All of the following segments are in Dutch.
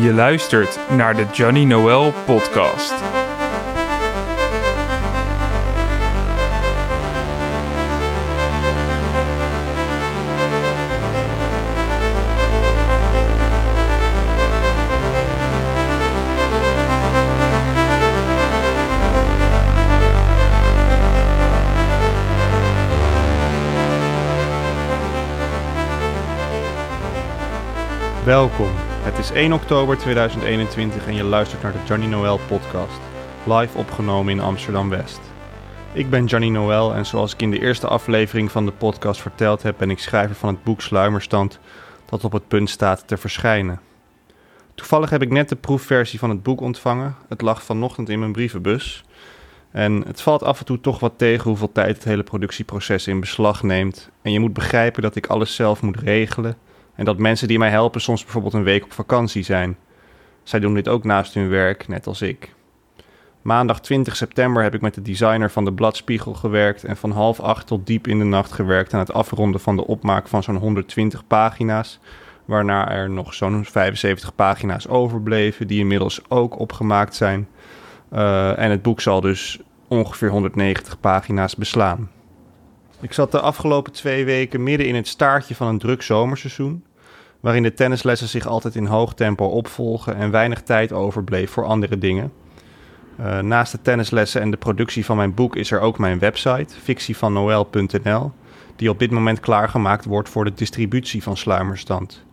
Je luistert naar de Johnny Noel podcast. Welkom. Het is 1 oktober 2021 en je luistert naar de Johnny Noel podcast, live opgenomen in Amsterdam West. Ik ben Johnny Noel en zoals ik in de eerste aflevering van de podcast verteld heb, ben ik schrijver van het boek Sluimerstand dat op het punt staat te verschijnen. Toevallig heb ik net de proefversie van het boek ontvangen. Het lag vanochtend in mijn brievenbus. En het valt af en toe toch wat tegen hoeveel tijd het hele productieproces in beslag neemt. En je moet begrijpen dat ik alles zelf moet regelen en dat mensen die mij helpen soms bijvoorbeeld een week op vakantie zijn. Zij doen dit ook naast hun werk, net als ik. Maandag 20 september heb ik met de designer van de Bladspiegel gewerkt en van half acht tot diep in de nacht gewerkt aan het afronden van de opmaak van zo'n 120 pagina's, waarna er nog zo'n 75 pagina's overbleven, die inmiddels ook opgemaakt zijn. Uh, en het boek zal dus ongeveer 190 pagina's beslaan. Ik zat de afgelopen twee weken midden in het staartje van een druk zomerseizoen waarin de tennislessen zich altijd in hoog tempo opvolgen en weinig tijd overbleef voor andere dingen. Uh, naast de tennislessen en de productie van mijn boek is er ook mijn website, fictievanoël.nl, die op dit moment klaargemaakt wordt voor de distributie van Sluimerstand.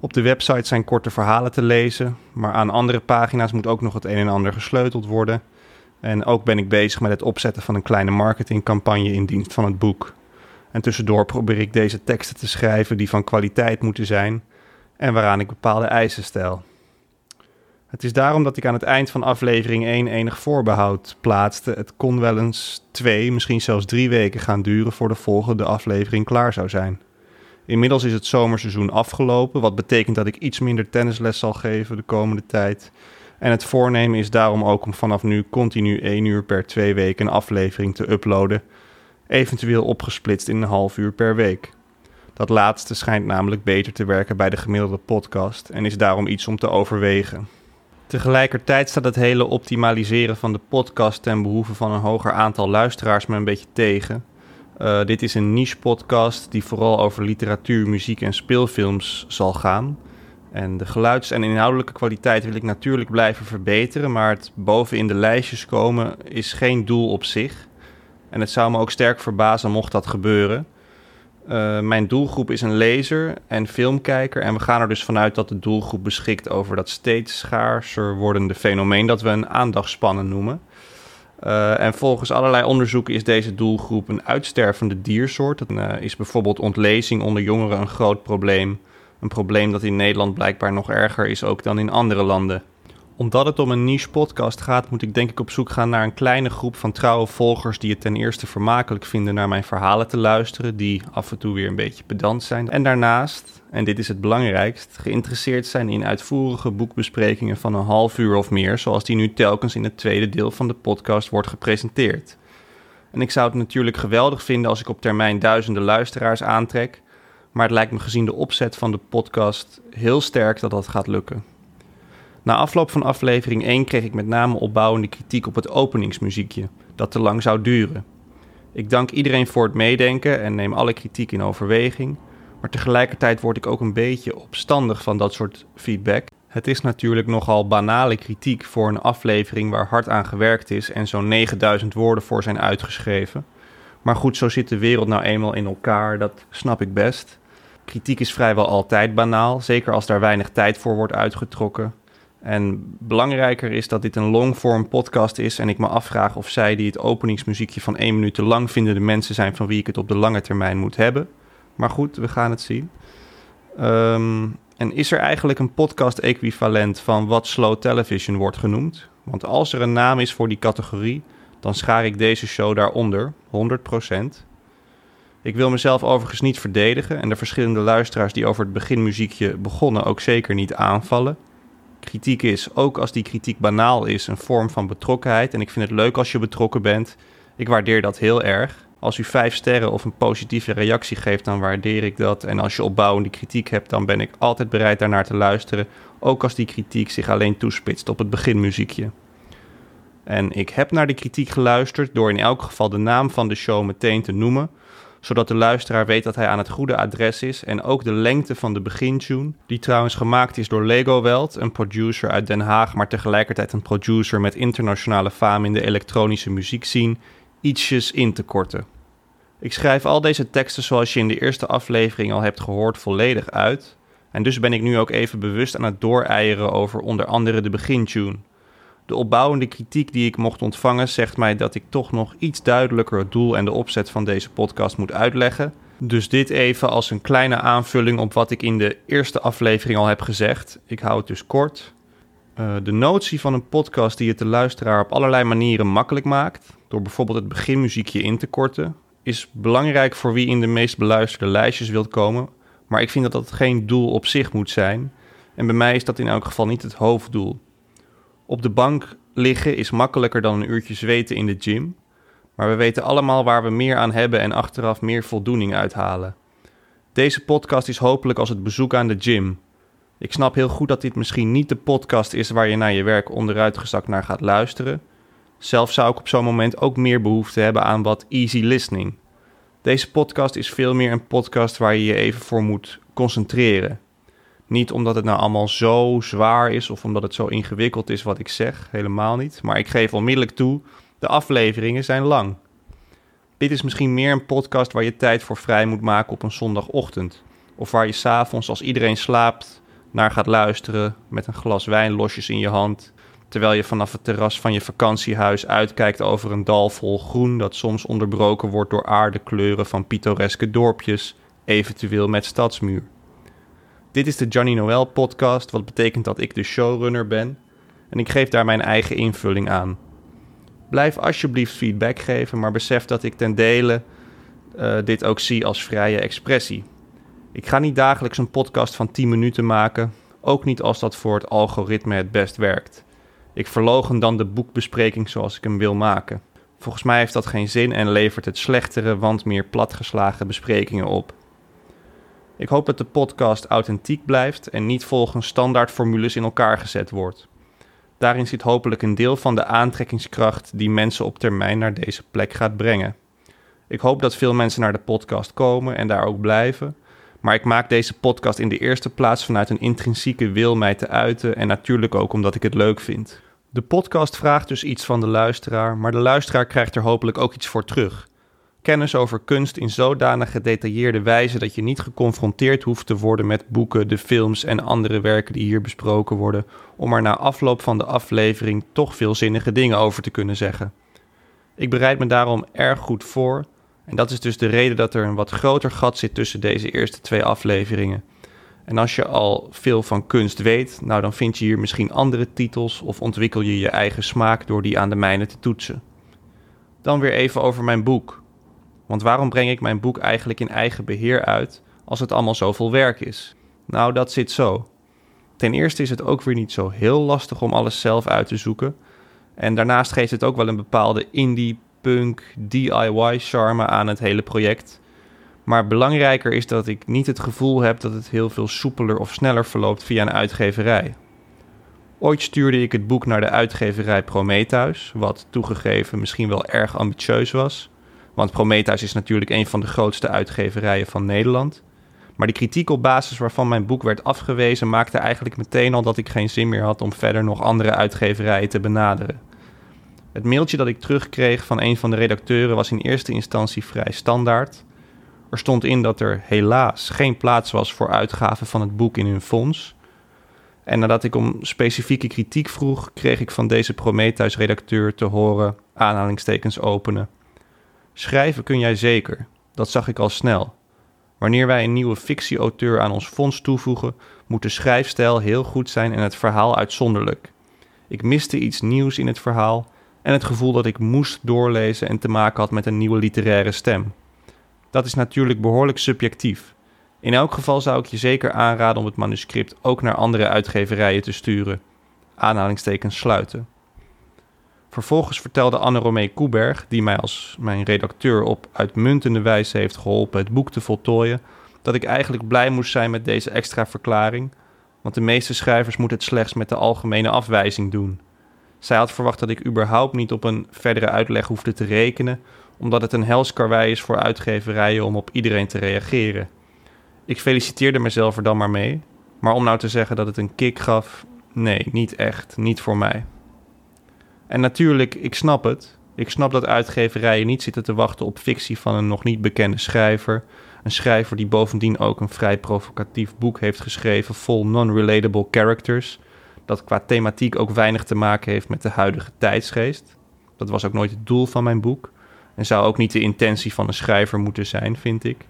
Op de website zijn korte verhalen te lezen, maar aan andere pagina's moet ook nog het een en ander gesleuteld worden. En ook ben ik bezig met het opzetten van een kleine marketingcampagne in dienst van het boek. En tussendoor probeer ik deze teksten te schrijven die van kwaliteit moeten zijn en waaraan ik bepaalde eisen stel. Het is daarom dat ik aan het eind van aflevering 1 enig voorbehoud plaatste. Het kon wel eens twee, misschien zelfs drie weken gaan duren voor de volgende aflevering klaar zou zijn. Inmiddels is het zomerseizoen afgelopen, wat betekent dat ik iets minder tennisles zal geven de komende tijd. En het voornemen is daarom ook om vanaf nu continu één uur per twee weken een aflevering te uploaden eventueel opgesplitst in een half uur per week. Dat laatste schijnt namelijk beter te werken bij de gemiddelde podcast en is daarom iets om te overwegen. Tegelijkertijd staat het hele optimaliseren van de podcast ten behoeve van een hoger aantal luisteraars me een beetje tegen. Uh, dit is een niche podcast die vooral over literatuur, muziek en speelfilms zal gaan. En de geluids- en inhoudelijke kwaliteit wil ik natuurlijk blijven verbeteren, maar het boven in de lijstjes komen is geen doel op zich. En het zou me ook sterk verbazen mocht dat gebeuren. Uh, mijn doelgroep is een lezer en filmkijker. En we gaan er dus vanuit dat de doelgroep beschikt over dat steeds schaarser wordende fenomeen dat we een aandachtspannen noemen. Uh, en volgens allerlei onderzoeken is deze doelgroep een uitstervende diersoort. Dan uh, is bijvoorbeeld ontlezing onder jongeren een groot probleem. Een probleem dat in Nederland blijkbaar nog erger is ook dan in andere landen omdat het om een niche podcast gaat, moet ik denk ik op zoek gaan naar een kleine groep van trouwe volgers die het ten eerste vermakelijk vinden naar mijn verhalen te luisteren, die af en toe weer een beetje pedant zijn. En daarnaast, en dit is het belangrijkst, geïnteresseerd zijn in uitvoerige boekbesprekingen van een half uur of meer, zoals die nu telkens in het tweede deel van de podcast wordt gepresenteerd. En ik zou het natuurlijk geweldig vinden als ik op termijn duizenden luisteraars aantrek, maar het lijkt me gezien de opzet van de podcast heel sterk dat dat gaat lukken. Na afloop van aflevering 1 kreeg ik met name opbouwende kritiek op het openingsmuziekje, dat te lang zou duren. Ik dank iedereen voor het meedenken en neem alle kritiek in overweging, maar tegelijkertijd word ik ook een beetje opstandig van dat soort feedback. Het is natuurlijk nogal banale kritiek voor een aflevering waar hard aan gewerkt is en zo'n 9000 woorden voor zijn uitgeschreven. Maar goed, zo zit de wereld nou eenmaal in elkaar, dat snap ik best. Kritiek is vrijwel altijd banaal, zeker als daar weinig tijd voor wordt uitgetrokken. En belangrijker is dat dit een longform podcast is. En ik me afvraag of zij die het openingsmuziekje van één minuut te lang vinden, de mensen zijn van wie ik het op de lange termijn moet hebben. Maar goed, we gaan het zien. Um, en is er eigenlijk een podcast-equivalent van wat slow television wordt genoemd? Want als er een naam is voor die categorie, dan schaar ik deze show daaronder, 100%. Ik wil mezelf overigens niet verdedigen en de verschillende luisteraars die over het beginmuziekje begonnen ook zeker niet aanvallen kritiek is, ook als die kritiek banaal is, een vorm van betrokkenheid. En ik vind het leuk als je betrokken bent. Ik waardeer dat heel erg. Als u vijf sterren of een positieve reactie geeft, dan waardeer ik dat. En als je opbouwende kritiek hebt, dan ben ik altijd bereid daarnaar te luisteren. Ook als die kritiek zich alleen toespitst op het beginmuziekje. En ik heb naar die kritiek geluisterd door in elk geval de naam van de show meteen te noemen, zodat de luisteraar weet dat hij aan het goede adres is en ook de lengte van de begintune, die trouwens gemaakt is door Lego Welt, een producer uit Den Haag, maar tegelijkertijd een producer met internationale faam in de elektronische muziekscene, ietsjes in te korten. Ik schrijf al deze teksten zoals je in de eerste aflevering al hebt gehoord volledig uit, en dus ben ik nu ook even bewust aan het dooreieren over onder andere de begintune. De opbouwende kritiek die ik mocht ontvangen zegt mij dat ik toch nog iets duidelijker het doel en de opzet van deze podcast moet uitleggen. Dus dit even als een kleine aanvulling op wat ik in de eerste aflevering al heb gezegd. Ik hou het dus kort. Uh, de notie van een podcast die het de luisteraar op allerlei manieren makkelijk maakt, door bijvoorbeeld het beginmuziekje in te korten, is belangrijk voor wie in de meest beluisterde lijstjes wilt komen. Maar ik vind dat dat geen doel op zich moet zijn. En bij mij is dat in elk geval niet het hoofddoel. Op de bank liggen is makkelijker dan een uurtje zweten in de gym. Maar we weten allemaal waar we meer aan hebben en achteraf meer voldoening uithalen. Deze podcast is hopelijk als het bezoek aan de gym. Ik snap heel goed dat dit misschien niet de podcast is waar je naar je werk onderuitgezakt naar gaat luisteren. Zelf zou ik op zo'n moment ook meer behoefte hebben aan wat easy listening. Deze podcast is veel meer een podcast waar je je even voor moet concentreren. Niet omdat het nou allemaal zo zwaar is of omdat het zo ingewikkeld is wat ik zeg, helemaal niet. Maar ik geef onmiddellijk toe, de afleveringen zijn lang. Dit is misschien meer een podcast waar je tijd voor vrij moet maken op een zondagochtend. Of waar je s'avonds, als iedereen slaapt, naar gaat luisteren met een glas wijn losjes in je hand. Terwijl je vanaf het terras van je vakantiehuis uitkijkt over een dal vol groen dat soms onderbroken wordt door aardekleuren van pittoreske dorpjes, eventueel met stadsmuur. Dit is de Johnny Noel podcast, wat betekent dat ik de showrunner ben en ik geef daar mijn eigen invulling aan. Blijf alsjeblieft feedback geven, maar besef dat ik ten dele uh, dit ook zie als vrije expressie. Ik ga niet dagelijks een podcast van 10 minuten maken, ook niet als dat voor het algoritme het best werkt. Ik verlogen dan de boekbespreking zoals ik hem wil maken. Volgens mij heeft dat geen zin en levert het slechtere, want meer platgeslagen besprekingen op. Ik hoop dat de podcast authentiek blijft en niet volgens standaardformules in elkaar gezet wordt. Daarin zit hopelijk een deel van de aantrekkingskracht die mensen op termijn naar deze plek gaat brengen. Ik hoop dat veel mensen naar de podcast komen en daar ook blijven. Maar ik maak deze podcast in de eerste plaats vanuit een intrinsieke wil mij te uiten en natuurlijk ook omdat ik het leuk vind. De podcast vraagt dus iets van de luisteraar, maar de luisteraar krijgt er hopelijk ook iets voor terug kennis over kunst in zodanig gedetailleerde wijze dat je niet geconfronteerd hoeft te worden met boeken, de films en andere werken die hier besproken worden, om er na afloop van de aflevering toch veelzinnige dingen over te kunnen zeggen. Ik bereid me daarom erg goed voor, en dat is dus de reden dat er een wat groter gat zit tussen deze eerste twee afleveringen. En als je al veel van kunst weet, nou dan vind je hier misschien andere titels of ontwikkel je je eigen smaak door die aan de mijne te toetsen. Dan weer even over mijn boek. Want waarom breng ik mijn boek eigenlijk in eigen beheer uit als het allemaal zoveel werk is? Nou, dat zit zo. Ten eerste is het ook weer niet zo heel lastig om alles zelf uit te zoeken. En daarnaast geeft het ook wel een bepaalde indie, punk, DIY charme aan het hele project. Maar belangrijker is dat ik niet het gevoel heb dat het heel veel soepeler of sneller verloopt via een uitgeverij. Ooit stuurde ik het boek naar de uitgeverij Prometheus, wat toegegeven misschien wel erg ambitieus was. Want Prometheus is natuurlijk een van de grootste uitgeverijen van Nederland. Maar de kritiek op basis waarvan mijn boek werd afgewezen maakte eigenlijk meteen al dat ik geen zin meer had om verder nog andere uitgeverijen te benaderen. Het mailtje dat ik terugkreeg van een van de redacteuren was in eerste instantie vrij standaard. Er stond in dat er helaas geen plaats was voor uitgaven van het boek in hun fonds. En nadat ik om specifieke kritiek vroeg, kreeg ik van deze Prometheus-redacteur te horen aanhalingstekens openen. Schrijven kun jij zeker, dat zag ik al snel. Wanneer wij een nieuwe fictieauteur aan ons fonds toevoegen, moet de schrijfstijl heel goed zijn en het verhaal uitzonderlijk. Ik miste iets nieuws in het verhaal en het gevoel dat ik moest doorlezen en te maken had met een nieuwe literaire stem. Dat is natuurlijk behoorlijk subjectief. In elk geval zou ik je zeker aanraden om het manuscript ook naar andere uitgeverijen te sturen. Aanhalingstekens sluiten. Vervolgens vertelde Anne-Romee Koeberg, die mij als mijn redacteur op uitmuntende wijze heeft geholpen het boek te voltooien, dat ik eigenlijk blij moest zijn met deze extra verklaring, want de meeste schrijvers moeten het slechts met de algemene afwijzing doen. Zij had verwacht dat ik überhaupt niet op een verdere uitleg hoefde te rekenen, omdat het een helskarwei is voor uitgeverijen om op iedereen te reageren. Ik feliciteerde mezelf er dan maar mee, maar om nou te zeggen dat het een kick gaf, nee, niet echt, niet voor mij. En natuurlijk, ik snap het. Ik snap dat uitgeverijen niet zitten te wachten op fictie van een nog niet bekende schrijver. Een schrijver die bovendien ook een vrij provocatief boek heeft geschreven vol non-relatable characters. Dat qua thematiek ook weinig te maken heeft met de huidige tijdsgeest. Dat was ook nooit het doel van mijn boek. En zou ook niet de intentie van een schrijver moeten zijn, vind ik.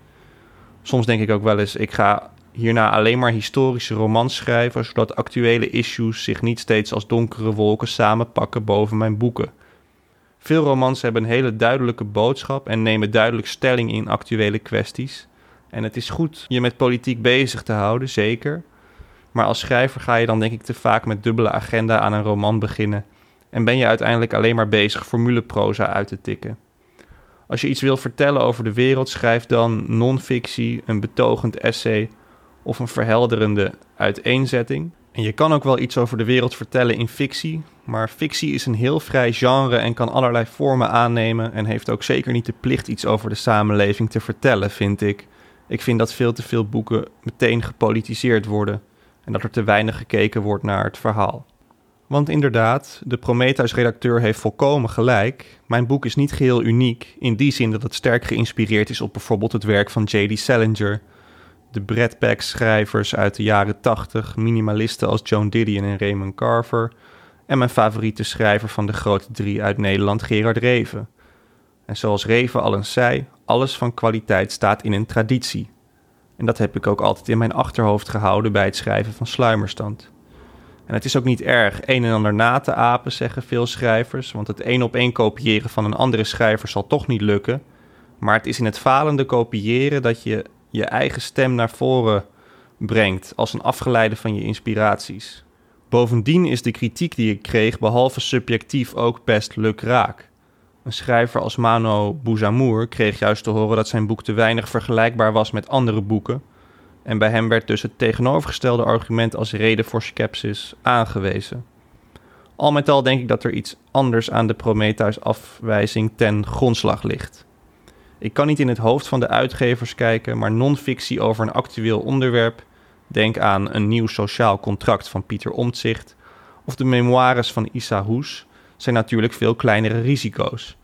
Soms denk ik ook wel eens, ik ga hierna alleen maar historische romans schrijven, zodat actuele issues zich niet steeds als donkere wolken samenpakken boven mijn boeken. Veel romans hebben een hele duidelijke boodschap en nemen duidelijk stelling in actuele kwesties. En het is goed je met politiek bezig te houden, zeker. Maar als schrijver ga je dan denk ik te vaak met dubbele agenda aan een roman beginnen en ben je uiteindelijk alleen maar bezig formuleproza uit te tikken. Als je iets wil vertellen over de wereld, schrijf dan non-fictie, een betogend essay of een verhelderende uiteenzetting. En je kan ook wel iets over de wereld vertellen in fictie, maar fictie is een heel vrij genre en kan allerlei vormen aannemen en heeft ook zeker niet de plicht iets over de samenleving te vertellen, vind ik. Ik vind dat veel te veel boeken meteen gepolitiseerd worden en dat er te weinig gekeken wordt naar het verhaal. Want inderdaad, de Prometheus-redacteur heeft volkomen gelijk. Mijn boek is niet geheel uniek, in die zin dat het sterk geïnspireerd is op bijvoorbeeld het werk van J.D. Salinger, de Brad Pack-schrijvers uit de jaren 80, minimalisten als Joan Didion en Raymond Carver, en mijn favoriete schrijver van de grote drie uit Nederland, Gerard Reven. En zoals Reven al eens zei, alles van kwaliteit staat in een traditie. En dat heb ik ook altijd in mijn achterhoofd gehouden bij het schrijven van Sluimerstand. En het is ook niet erg een en ander na te apen, zeggen veel schrijvers, want het één op één kopiëren van een andere schrijver zal toch niet lukken. Maar het is in het falende kopiëren dat je je eigen stem naar voren brengt als een afgeleide van je inspiraties. Bovendien is de kritiek die ik kreeg behalve subjectief ook best lukraak. Een schrijver als Mano Bouzamour kreeg juist te horen dat zijn boek te weinig vergelijkbaar was met andere boeken. En bij hem werd dus het tegenovergestelde argument als reden voor skepsis aangewezen. Al met al denk ik dat er iets anders aan de Prometheus-afwijzing ten grondslag ligt. Ik kan niet in het hoofd van de uitgevers kijken, maar non-fictie over een actueel onderwerp, denk aan een nieuw sociaal contract van Pieter Omtzigt of de memoires van Issa Hoes, zijn natuurlijk veel kleinere risico's.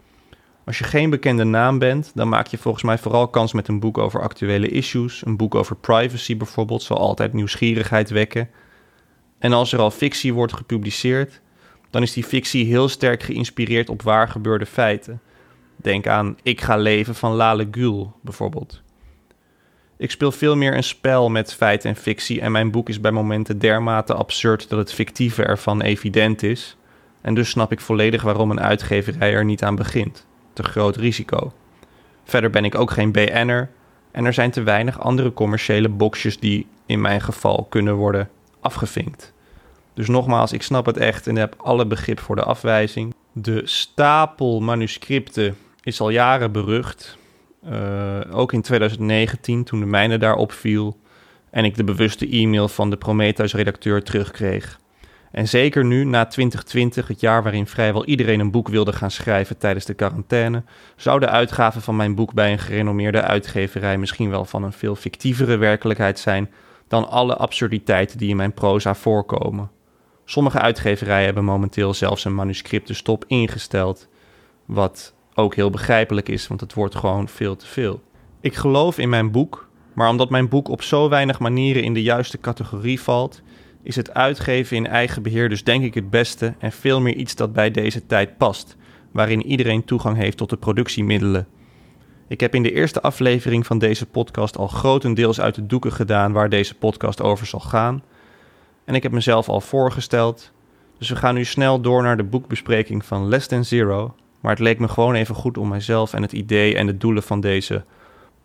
Als je geen bekende naam bent, dan maak je volgens mij vooral kans met een boek over actuele issues. Een boek over privacy bijvoorbeeld zal altijd nieuwsgierigheid wekken. En als er al fictie wordt gepubliceerd, dan is die fictie heel sterk geïnspireerd op waar gebeurde feiten. Denk aan Ik ga leven van Lale Gül bijvoorbeeld. Ik speel veel meer een spel met feit en fictie en mijn boek is bij momenten dermate absurd dat het fictieve ervan evident is. En dus snap ik volledig waarom een uitgeverij er niet aan begint. Te groot risico. Verder ben ik ook geen BN'er en er zijn te weinig andere commerciële boxjes die in mijn geval kunnen worden afgevinkt. Dus nogmaals, ik snap het echt en heb alle begrip voor de afwijzing. De stapel manuscripten is al jaren berucht. Uh, ook in 2019, toen de mijne daarop viel en ik de bewuste e-mail van de Prometheus-redacteur terugkreeg. En zeker nu, na 2020, het jaar waarin vrijwel iedereen een boek wilde gaan schrijven tijdens de quarantaine, zou de uitgave van mijn boek bij een gerenommeerde uitgeverij misschien wel van een veel fictievere werkelijkheid zijn dan alle absurditeiten die in mijn proza voorkomen. Sommige uitgeverijen hebben momenteel zelfs een manuscriptenstop ingesteld, wat ook heel begrijpelijk is, want het wordt gewoon veel te veel. Ik geloof in mijn boek, maar omdat mijn boek op zo weinig manieren in de juiste categorie valt, is het uitgeven in eigen beheer dus denk ik het beste en veel meer iets dat bij deze tijd past, waarin iedereen toegang heeft tot de productiemiddelen. Ik heb in de eerste aflevering van deze podcast al grotendeels uit de doeken gedaan waar deze podcast over zal gaan. En ik heb mezelf al voorgesteld, dus we gaan nu snel door naar de boekbespreking van Less Than Zero, maar het leek me gewoon even goed om mijzelf en het idee en de doelen van deze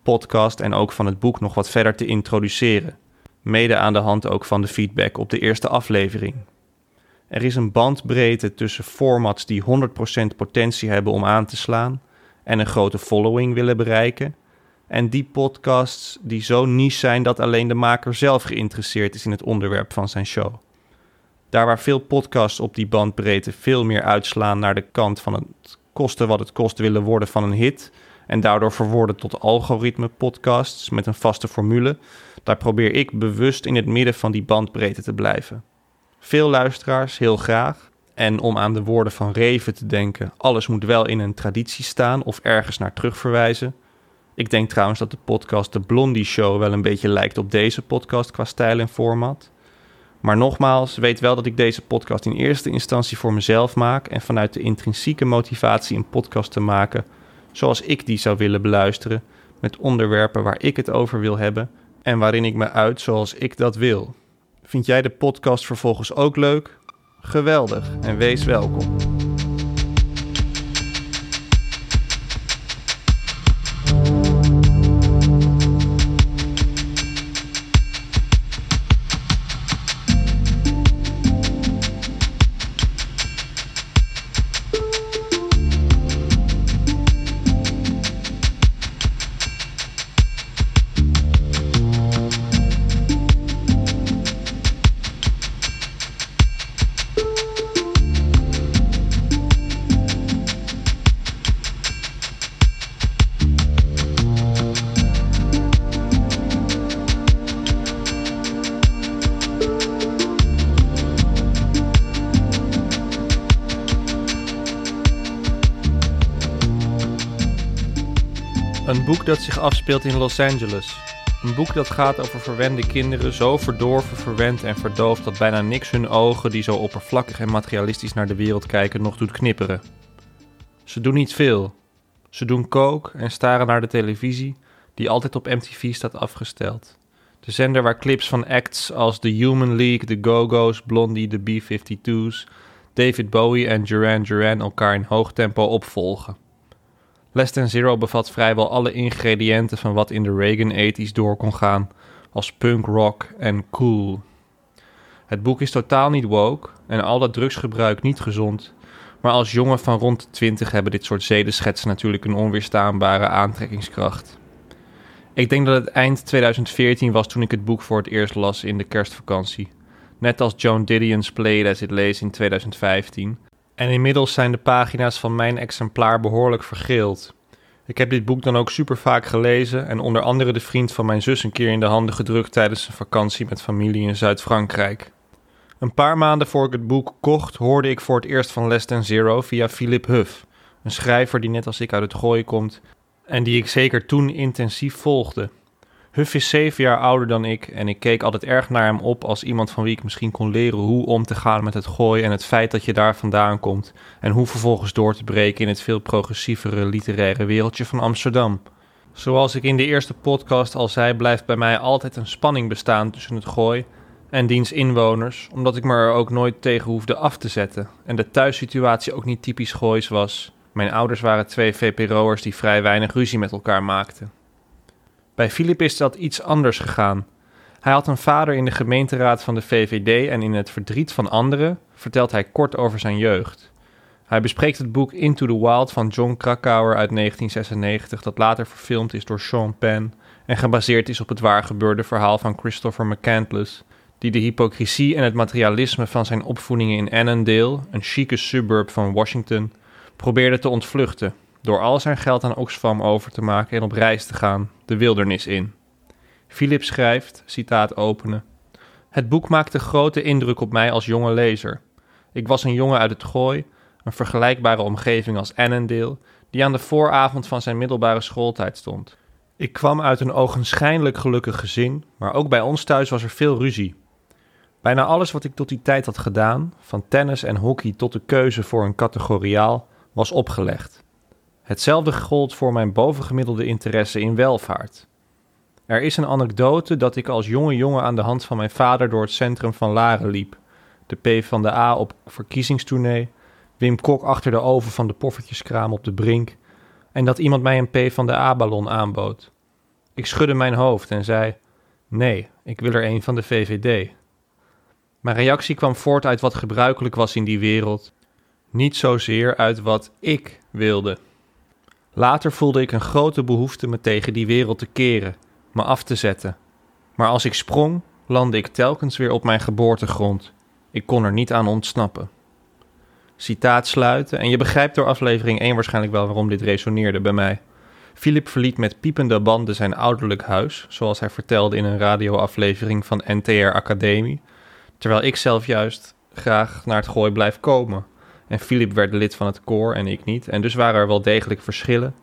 podcast en ook van het boek nog wat verder te introduceren. Mede aan de hand ook van de feedback op de eerste aflevering. Er is een bandbreedte tussen formats die 100% potentie hebben om aan te slaan en een grote following willen bereiken. En die podcasts die zo niche zijn dat alleen de maker zelf geïnteresseerd is in het onderwerp van zijn show. Daar waar veel podcasts op die bandbreedte veel meer uitslaan naar de kant van het kosten wat het kost willen worden van een hit en daardoor verworden tot algoritme podcasts met een vaste formule, daar probeer ik bewust in het midden van die bandbreedte te blijven. Veel luisteraars heel graag. En om aan de woorden van Reven te denken, alles moet wel in een traditie staan of ergens naar terugverwijzen. Ik denk trouwens dat de podcast De Blondie Show wel een beetje lijkt op deze podcast qua stijl en format. Maar nogmaals, weet wel dat ik deze podcast in eerste instantie voor mezelf maak en vanuit de intrinsieke motivatie een podcast te maken zoals ik die zou willen beluisteren, met onderwerpen waar ik het over wil hebben en waarin ik me uit zoals ik dat wil. Vind jij de podcast vervolgens ook leuk? Geweldig en wees welkom. Een boek dat zich afspeelt in Los Angeles. Een boek dat gaat over verwende kinderen, zo verdorven, verwend en verdoofd dat bijna niks hun ogen, die zo oppervlakkig en materialistisch naar de wereld kijken, nog doet knipperen. Ze doen niet veel. Ze doen kook en staren naar de televisie, die altijd op MTV staat afgesteld. De zender waar clips van acts als The Human League, The Go-Go's, Blondie, The B-52's, David Bowie en Duran Duran elkaar in hoog tempo opvolgen. Less Than Zero bevat vrijwel alle ingrediënten van wat in de Reagan 80s door kon gaan, als punk rock en cool. Het boek is totaal niet woke en al dat drugsgebruik niet gezond, maar als jongen van rond de 20 hebben dit soort zedenschetsen natuurlijk een onweerstaanbare aantrekkingskracht. Ik denk dat het eind 2014 was toen ik het boek voor het eerst las in de kerstvakantie. Net als Joan Didion's Play As It Lays in 2015. En inmiddels zijn de pagina's van mijn exemplaar behoorlijk vergeeld. Ik heb dit boek dan ook super vaak gelezen en onder andere de vriend van mijn zus een keer in de handen gedrukt tijdens een vakantie met familie in Zuid-Frankrijk. Een paar maanden voor ik het boek kocht, hoorde ik voor het eerst van Less Than Zero via Philip Huff, een schrijver die net als ik uit het gooien komt en die ik zeker toen intensief volgde. Huff is zeven jaar ouder dan ik en ik keek altijd erg naar hem op als iemand van wie ik misschien kon leren hoe om te gaan met het gooien en het feit dat je daar vandaan komt en hoe vervolgens door te breken in het veel progressievere literaire wereldje van Amsterdam. Zoals ik in de eerste podcast al zei, blijft bij mij altijd een spanning bestaan tussen het gooi en diens inwoners, omdat ik me er ook nooit tegen hoefde af te zetten en de thuissituatie ook niet typisch goois was. Mijn ouders waren twee VPRO'ers die vrij weinig ruzie met elkaar maakten. Bij Filip is dat iets anders gegaan. Hij had een vader in de gemeenteraad van de VVD en in het verdriet van anderen vertelt hij kort over zijn jeugd. Hij bespreekt het boek Into the Wild van John Krakauer uit 1996, dat later verfilmd is door Sean Penn en gebaseerd is op het waargebeurde verhaal van Christopher McCandless, die de hypocrisie en het materialisme van zijn opvoedingen in Annandale, een chique suburb van Washington, probeerde te ontvluchten door al zijn geld aan Oxfam over te maken en op reis te gaan, de wildernis in. Philip schrijft, citaat openen, Het boek maakte grote indruk op mij als jonge lezer. Ik was een jongen uit het Gooi, een vergelijkbare omgeving als Annandale, die aan de vooravond van zijn middelbare schooltijd stond. Ik kwam uit een ogenschijnlijk gelukkig gezin, maar ook bij ons thuis was er veel ruzie. Bijna alles wat ik tot die tijd had gedaan, van tennis en hockey tot de keuze voor een categoriaal, was opgelegd. Hetzelfde gold voor mijn bovengemiddelde interesse in welvaart. Er is een anekdote dat ik als jonge jongen aan de hand van mijn vader door het centrum van Laren liep. De P van de A op verkiezingstournee, Wim Kok achter de oven van de poffertjeskraam op de brink en dat iemand mij een P van de A-ballon aanbood. Ik schudde mijn hoofd en zei: Nee, ik wil er een van de VVD. Mijn reactie kwam voort uit wat gebruikelijk was in die wereld, niet zozeer uit wat ik wilde. Later voelde ik een grote behoefte me tegen die wereld te keren, me af te zetten. Maar als ik sprong, landde ik telkens weer op mijn geboortegrond. Ik kon er niet aan ontsnappen. Citaat sluiten, en je begrijpt door aflevering 1 waarschijnlijk wel waarom dit resoneerde bij mij. Philip verliet met piepende banden zijn ouderlijk huis, zoals hij vertelde in een radioaflevering van NTR Academie, terwijl ik zelf juist graag naar het gooi blijf komen. En Philip werd lid van het koor en ik niet, en dus waren er wel degelijk verschillen.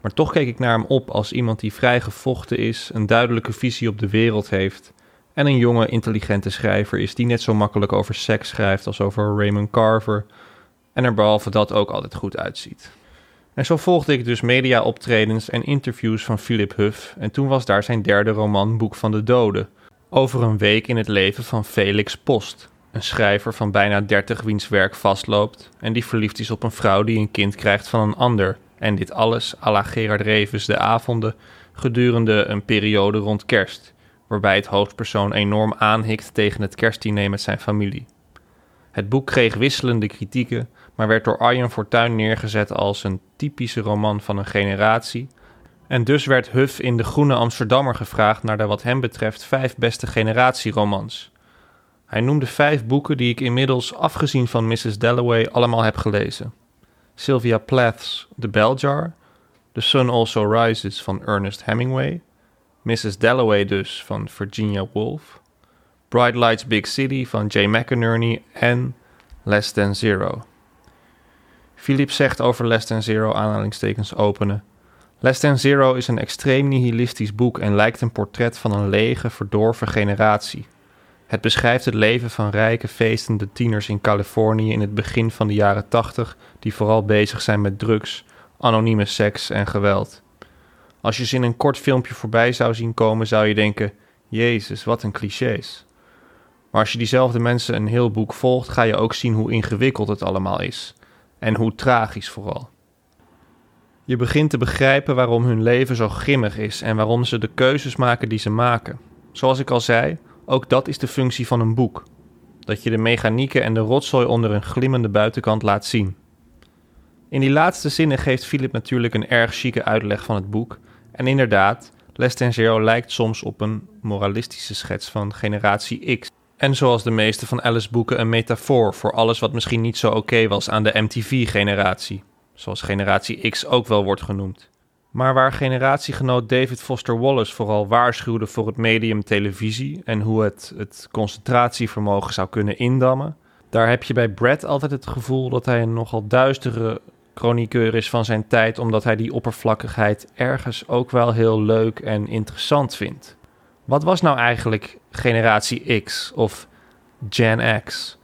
Maar toch keek ik naar hem op als iemand die vrij gevochten is, een duidelijke visie op de wereld heeft en een jonge, intelligente schrijver is die net zo makkelijk over seks schrijft als over Raymond Carver en er behalve dat ook altijd goed uitziet. En zo volgde ik dus media-optredens en interviews van Philip Huff en toen was daar zijn derde roman Boek van de Doden, over een week in het leven van Felix Post, een schrijver van bijna 30 wiens werk vastloopt en die verliefd is op een vrouw die een kind krijgt van een ander. En dit alles à la Gerard Revens de avonden gedurende een periode rond kerst, waarbij het hoofdpersoon enorm aanhikt tegen het kerstdiner met zijn familie. Het boek kreeg wisselende kritieken, maar werd door Arjen Fortuyn neergezet als een typische roman van een generatie. En dus werd Huff in de Groene Amsterdammer gevraagd naar de wat hem betreft vijf beste generatieromans. Hij noemde vijf boeken die ik inmiddels, afgezien van Mrs. Dalloway, allemaal heb gelezen. Sylvia Plath's The Bell Jar, The Sun Also Rises van Ernest Hemingway, Mrs. Dalloway dus van Virginia Woolf, Bright Lights Big City van Jay McInerney en Less Than Zero. Philip zegt over Less Than Zero aanhalingstekens openen. Less Than Zero is een extreem nihilistisch boek en lijkt een portret van een lege, verdorven generatie. Het beschrijft het leven van rijke, feestende tieners in Californië in het begin van de jaren 80, die vooral bezig zijn met drugs, anonieme seks en geweld. Als je ze in een kort filmpje voorbij zou zien komen, zou je denken: Jezus, wat een clichés. Maar als je diezelfde mensen een heel boek volgt, ga je ook zien hoe ingewikkeld het allemaal is. En hoe tragisch vooral. Je begint te begrijpen waarom hun leven zo grimmig is en waarom ze de keuzes maken die ze maken. Zoals ik al zei, ook dat is de functie van een boek. Dat je de mechanieken en de rotzooi onder een glimmende buitenkant laat zien. In die laatste zinnen geeft Philip natuurlijk een erg chique uitleg van het boek. En inderdaad, Les Zero lijkt soms op een moralistische schets van generatie X. En zoals de meeste van Alice boeken een metafoor voor alles wat misschien niet zo oké was aan de MTV-generatie. Zoals generatie X ook wel wordt genoemd. Maar waar generatiegenoot David Foster Wallace vooral waarschuwde voor het medium televisie en hoe het het concentratievermogen zou kunnen indammen, daar heb je bij Brad altijd het gevoel dat hij een nogal duistere chroniqueur is van zijn tijd, omdat hij die oppervlakkigheid ergens ook wel heel leuk en interessant vindt. Wat was nou eigenlijk generatie X of Gen X?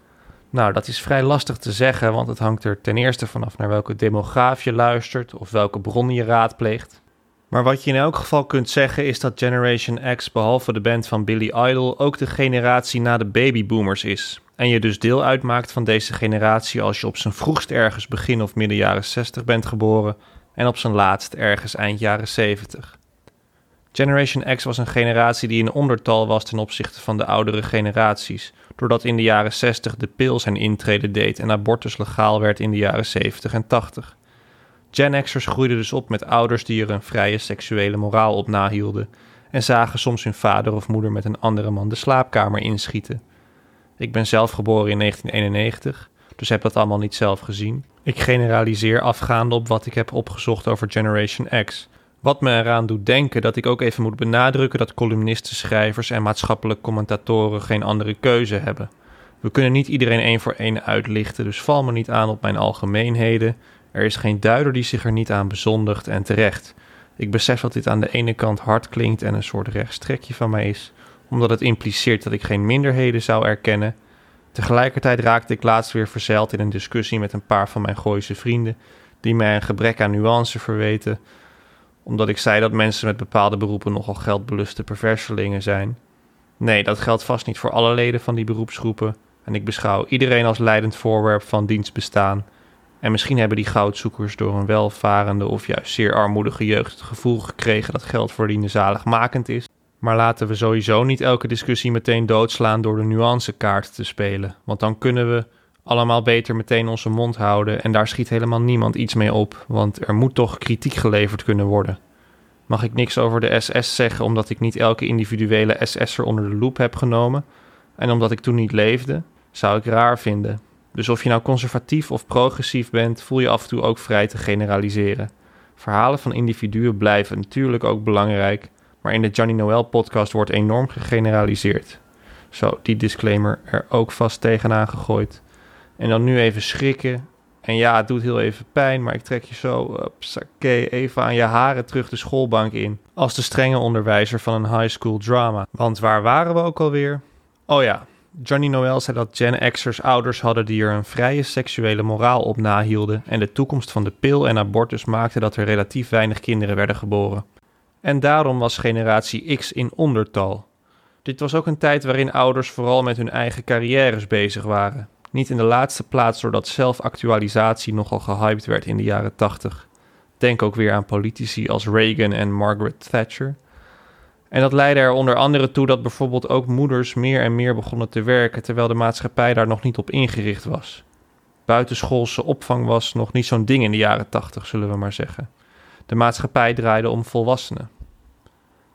Nou, dat is vrij lastig te zeggen, want het hangt er ten eerste vanaf naar welke demograaf je luistert of welke bronnen je raadpleegt. Maar wat je in elk geval kunt zeggen is dat Generation X, behalve de band van Billy Idol, ook de generatie na de babyboomers is. En je dus deel uitmaakt van deze generatie als je op zijn vroegst ergens begin of midden jaren 60 bent geboren en op zijn laatst ergens eind jaren 70. Generation X was een generatie die in ondertal was ten opzichte van de oudere generaties, doordat in de jaren 60 de pil zijn intrede deed en abortus legaal werd in de jaren 70 en 80. Gen X'ers groeiden dus op met ouders die er een vrije seksuele moraal op nahielden en zagen soms hun vader of moeder met een andere man de slaapkamer inschieten. Ik ben zelf geboren in 1991, dus heb dat allemaal niet zelf gezien. Ik generaliseer afgaande op wat ik heb opgezocht over Generation X. Wat me eraan doet denken dat ik ook even moet benadrukken dat columnisten, schrijvers en maatschappelijk commentatoren geen andere keuze hebben. We kunnen niet iedereen één voor één uitlichten, dus val me niet aan op mijn algemeenheden. Er is geen duider die zich er niet aan bezondigt en terecht. Ik besef dat dit aan de ene kant hard klinkt en een soort rechtstrekje van mij is, omdat het impliceert dat ik geen minderheden zou erkennen. Tegelijkertijd raakte ik laatst weer verzeild in een discussie met een paar van mijn Gooise vrienden, die mij een gebrek aan nuance verweten, omdat ik zei dat mensen met bepaalde beroepen nogal geldbeluste perverselingen zijn. Nee, dat geldt vast niet voor alle leden van die beroepsgroepen, en ik beschouw iedereen als leidend voorwerp van dienstbestaan. En misschien hebben die goudzoekers door een welvarende of juist zeer armoedige jeugd het gevoel gekregen dat geld verdienen zaligmakend is. Maar laten we sowieso niet elke discussie meteen doodslaan door de nuancekaart te spelen. Want dan kunnen we allemaal beter meteen onze mond houden en daar schiet helemaal niemand iets mee op, want er moet toch kritiek geleverd kunnen worden. Mag ik niks over de SS zeggen omdat ik niet elke individuele SS'er onder de loep heb genomen en omdat ik toen niet leefde? Zou ik raar vinden. Dus of je nou conservatief of progressief bent, voel je af en toe ook vrij te generaliseren. Verhalen van individuen blijven natuurlijk ook belangrijk, maar in de Johnny Noel podcast wordt enorm gegeneraliseerd. Zo, die disclaimer er ook vast tegenaan gegooid. En dan nu even schrikken. En ja, het doet heel even pijn, maar ik trek je zo upsake, even aan je haren terug de schoolbank in. Als de strenge onderwijzer van een high school drama. Want waar waren we ook alweer? Oh ja, Johnny Noel zei dat Gen X'ers ouders hadden die er een vrije seksuele moraal op nahielden en de toekomst van de pil en abortus maakte dat er relatief weinig kinderen werden geboren. En daarom was generatie X in ondertal. Dit was ook een tijd waarin ouders vooral met hun eigen carrières bezig waren. Niet in de laatste plaats doordat zelfactualisatie nogal gehyped werd in de jaren 80. Denk ook weer aan politici als Reagan en Margaret Thatcher. En dat leidde er onder andere toe dat bijvoorbeeld ook moeders meer en meer begonnen te werken terwijl de maatschappij daar nog niet op ingericht was. Buitenschoolse opvang was nog niet zo'n ding in de jaren 80, zullen we maar zeggen. De maatschappij draaide om volwassenen.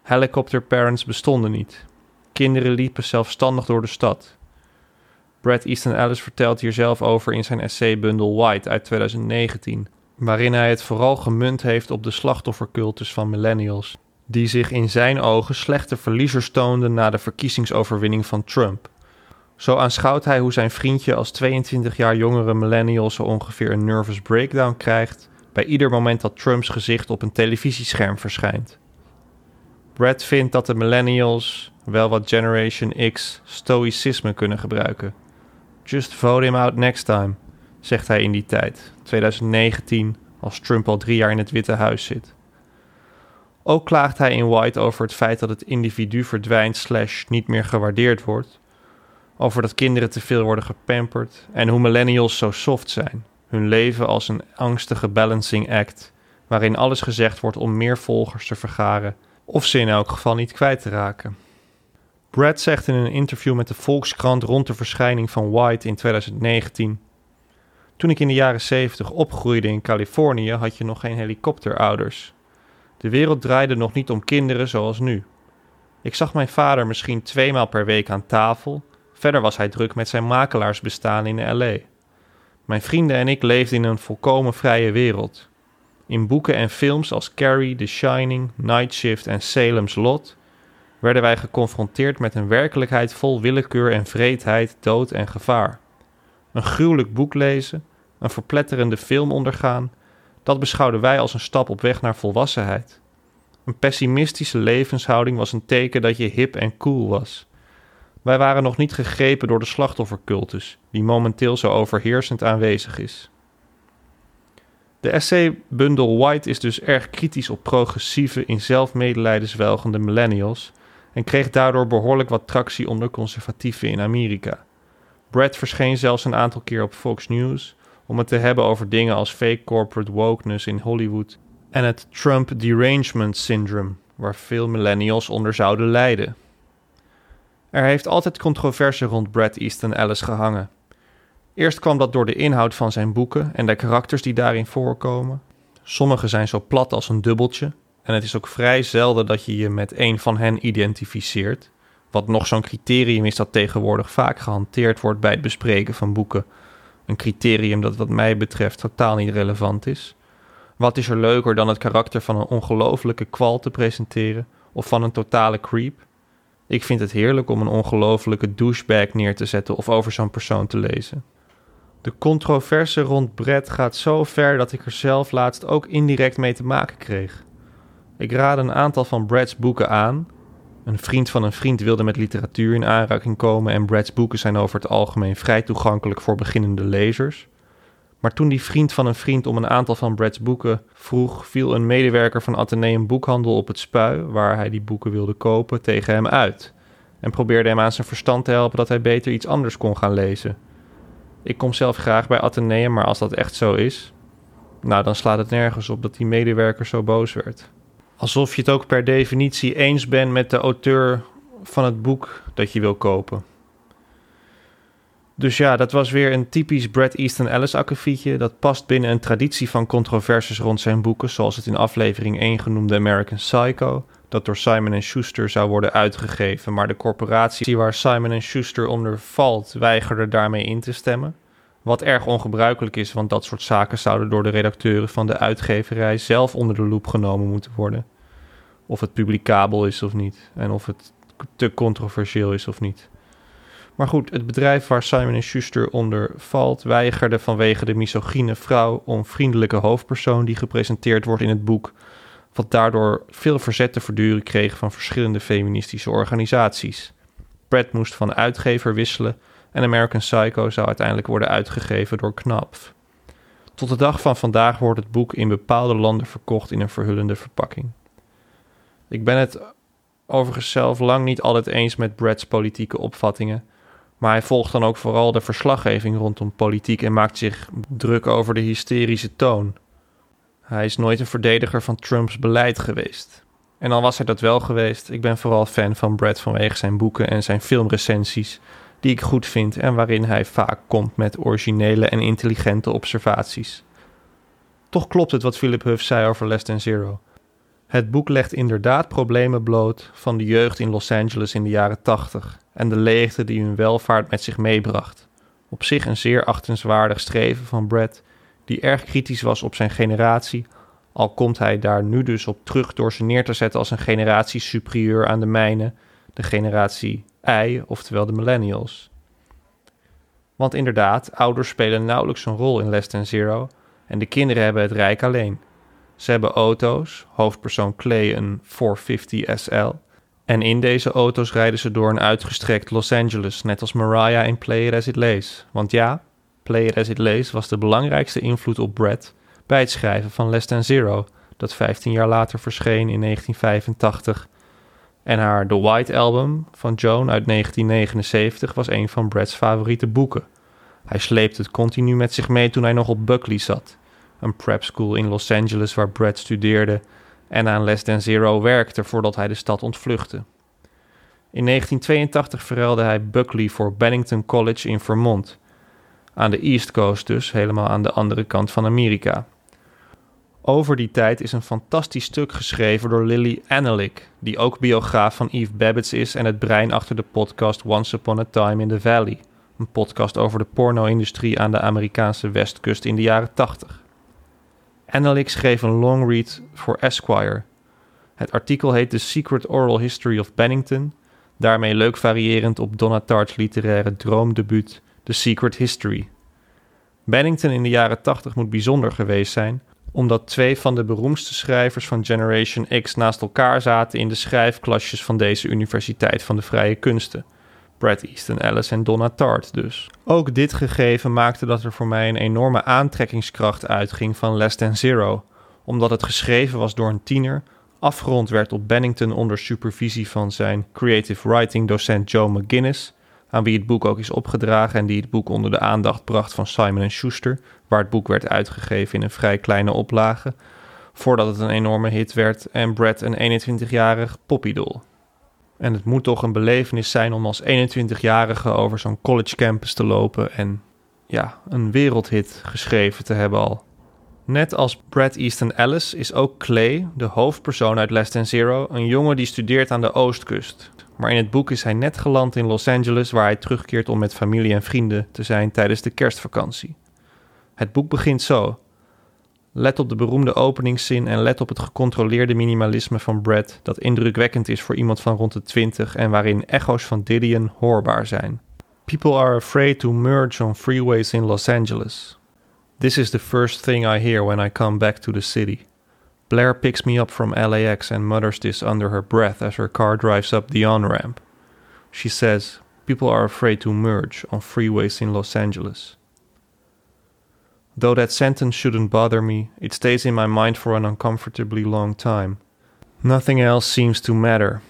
Helicopter parents bestonden niet. Kinderen liepen zelfstandig door de stad. Brad Easton Ellis vertelt hier zelf over in zijn essaybundel White uit 2019, waarin hij het vooral gemunt heeft op de slachtoffercultus van millennials, die zich in zijn ogen slechte verliezers toonden na de verkiezingsoverwinning van Trump. Zo aanschouwt hij hoe zijn vriendje als 22 jaar jongere millennial zo ongeveer een nervous breakdown krijgt bij ieder moment dat Trumps gezicht op een televisiescherm verschijnt. Brad vindt dat de millennials wel wat Generation X stoïcisme kunnen gebruiken. Just vote him out next time, zegt hij in die tijd, 2019, als Trump al drie jaar in het Witte Huis zit. Ook klaagt hij in White over het feit dat het individu verdwijnt slash niet meer gewaardeerd wordt, over dat kinderen te veel worden gepamperd en hoe millennials zo soft zijn, hun leven als een angstige balancing act, waarin alles gezegd wordt om meer volgers te vergaren of ze in elk geval niet kwijt te raken. Brad zegt in een interview met de Volkskrant rond de verschijning van White in 2019: Toen ik in de jaren 70 opgroeide in Californië, had je nog geen helikopterouders. De wereld draaide nog niet om kinderen zoals nu. Ik zag mijn vader misschien tweemaal per week aan tafel. Verder was hij druk met zijn makelaarsbestaan in LA. Mijn vrienden en ik leefden in een volkomen vrije wereld. In boeken en films als Carrie, The Shining, Night Shift en Salem's Lot werden wij geconfronteerd met een werkelijkheid vol willekeur en vreedheid, dood en gevaar. Een gruwelijk boek lezen, een verpletterende film ondergaan, dat beschouwden wij als een stap op weg naar volwassenheid. Een pessimistische levenshouding was een teken dat je hip en cool was. Wij waren nog niet gegrepen door de slachtoffercultus, die momenteel zo overheersend aanwezig is. De essaybundel White is dus erg kritisch op progressieve, in zelfmedelijden zwelgende millennials en kreeg daardoor behoorlijk wat tractie onder conservatieven in Amerika. Brad verscheen zelfs een aantal keer op Fox News om het te hebben over dingen als fake corporate wokeness in Hollywood en het Trump derangement syndrome, waar veel millennials onder zouden lijden. Er heeft altijd controverse rond Brad Easton Ellis gehangen. Eerst kwam dat door de inhoud van zijn boeken en de karakters die daarin voorkomen. Sommige zijn zo plat als een dubbeltje, en het is ook vrij zelden dat je je met een van hen identificeert. Wat nog zo'n criterium is dat tegenwoordig vaak gehanteerd wordt bij het bespreken van boeken. Een criterium dat wat mij betreft totaal niet relevant is. Wat is er leuker dan het karakter van een ongelofelijke kwal te presenteren of van een totale creep? Ik vind het heerlijk om een ongelofelijke douchebag neer te zetten of over zo'n persoon te lezen. De controverse rond Brett gaat zo ver dat ik er zelf laatst ook indirect mee te maken kreeg. Ik raadde een aantal van Brad's boeken aan. Een vriend van een vriend wilde met literatuur in aanraking komen en Brad's boeken zijn over het algemeen vrij toegankelijk voor beginnende lezers. Maar toen die vriend van een vriend om een aantal van Brad's boeken vroeg, viel een medewerker van Atheneum Boekhandel op het spui, waar hij die boeken wilde kopen, tegen hem uit. En probeerde hem aan zijn verstand te helpen dat hij beter iets anders kon gaan lezen. Ik kom zelf graag bij Atheneum, maar als dat echt zo is, nou dan slaat het nergens op dat die medewerker zo boos werd. Alsof je het ook per definitie eens bent met de auteur van het boek dat je wil kopen. Dus ja, dat was weer een typisch Brad Easton Ellis akkefietje. Dat past binnen een traditie van controversies rond zijn boeken, zoals het in aflevering 1 genoemde American Psycho, dat door Simon Schuster zou worden uitgegeven, maar de corporatie waar Simon Schuster onder valt weigerde daarmee in te stemmen. Wat erg ongebruikelijk is, want dat soort zaken zouden door de redacteuren van de uitgeverij zelf onder de loep genomen moeten worden. Of het publicabel is of niet, en of het te controversieel is of niet. Maar goed, het bedrijf waar Simon Schuster onder valt weigerde vanwege de misogyne vrouw om vriendelijke hoofdpersoon die gepresenteerd wordt in het boek, wat daardoor veel verzet te verduren kreeg van verschillende feministische organisaties. Brad moest van uitgever wisselen en American Psycho zou uiteindelijk worden uitgegeven door Knopf. Tot de dag van vandaag wordt het boek in bepaalde landen verkocht in een verhullende verpakking. Ik ben het overigens zelf lang niet altijd eens met Brad's politieke opvattingen, maar hij volgt dan ook vooral de verslaggeving rondom politiek en maakt zich druk over de hysterische toon. Hij is nooit een verdediger van Trumps beleid geweest. En al was hij dat wel geweest, ik ben vooral fan van Brad vanwege zijn boeken en zijn filmrecensies, die ik goed vind en waarin hij vaak komt met originele en intelligente observaties. Toch klopt het wat Philip Huff zei over Less Than Zero. Het boek legt inderdaad problemen bloot van de jeugd in Los Angeles in de jaren 80 en de leegte die hun welvaart met zich meebracht. Op zich een zeer achtenswaardig streven van Brad, die erg kritisch was op zijn generatie, al komt hij daar nu dus op terug door ze neer te zetten als een generatie superieur aan de mijne, de generatie I, oftewel de millennials. Want inderdaad, ouders spelen nauwelijks een rol in Less Than Zero en de kinderen hebben het rijk alleen. Ze hebben auto's, hoofdpersoon Clay een 450 SL. En in deze auto's rijden ze door een uitgestrekt Los Angeles, net als Mariah in Play It As It Lays. Want ja, Play It As It Lays was de belangrijkste invloed op Brad bij het schrijven van Less Than Zero, dat 15 jaar later verscheen in 1985. En haar The White Album van Joan uit 1979 was een van Brad's favoriete boeken. Hij sleepte het continu met zich mee toen hij nog op Buckley zat een prep school in Los Angeles waar Brad studeerde en aan Less Than Zero werkte voordat hij de stad ontvluchtte. In 1982 verruilde hij Buckley voor Bennington College in Vermont, aan de East Coast dus, helemaal aan de andere kant van Amerika. Over die tijd is een fantastisch stuk geschreven door Lily Annelik, die ook biograaf van Eve Babbitts is en het brein achter de podcast Once Upon a Time in the Valley, een podcast over de porno-industrie aan de Amerikaanse westkust in de jaren 80. Annalik schreef een longread voor Esquire. Het artikel heet The Secret Oral History of Bennington, daarmee leuk variërend op Donna Tartt's literaire droomdebuut The Secret History. Bennington in de jaren 80 moet bijzonder geweest zijn, omdat twee van de beroemdste schrijvers van Generation X naast elkaar zaten in de schrijfklasjes van deze Universiteit van de Vrije Kunsten. Brad Easton Ellis en Donna Tartt dus. Ook dit gegeven maakte dat er voor mij een enorme aantrekkingskracht uitging van Less Than Zero, omdat het geschreven was door een tiener, afgerond werd op Bennington onder supervisie van zijn creative writing docent Joe McGinnis, aan wie het boek ook is opgedragen en die het boek onder de aandacht bracht van Simon Schuster, waar het boek werd uitgegeven in een vrij kleine oplage, voordat het een enorme hit werd en Brad een 21-jarig popidol. En het moet toch een belevenis zijn om als 21-jarige over zo'n college campus te lopen en ja, een wereldhit geschreven te hebben al. Net als Brad Easton Ellis is ook Clay, de hoofdpersoon uit Less Than Zero, een jongen die studeert aan de oostkust. Maar in het boek is hij net geland in Los Angeles, waar hij terugkeert om met familie en vrienden te zijn tijdens de kerstvakantie. Het boek begint zo. Let op de beroemde openingszin en let op het gecontroleerde minimalisme van Brad, dat indrukwekkend is voor iemand van rond de 20 en waarin echo's van Didion hoorbaar zijn. People are afraid to merge on freeways in Los Angeles. This is the first thing I hear when I come back to the city. Blair picks me up from LAX and mutters this under her breath as her car drives up the on ramp. She says, People are afraid to merge on freeways in Los Angeles. Though that sentence shouldn't bother me, it stays in my mind for an uncomfortably long time. Nothing else seems to matter.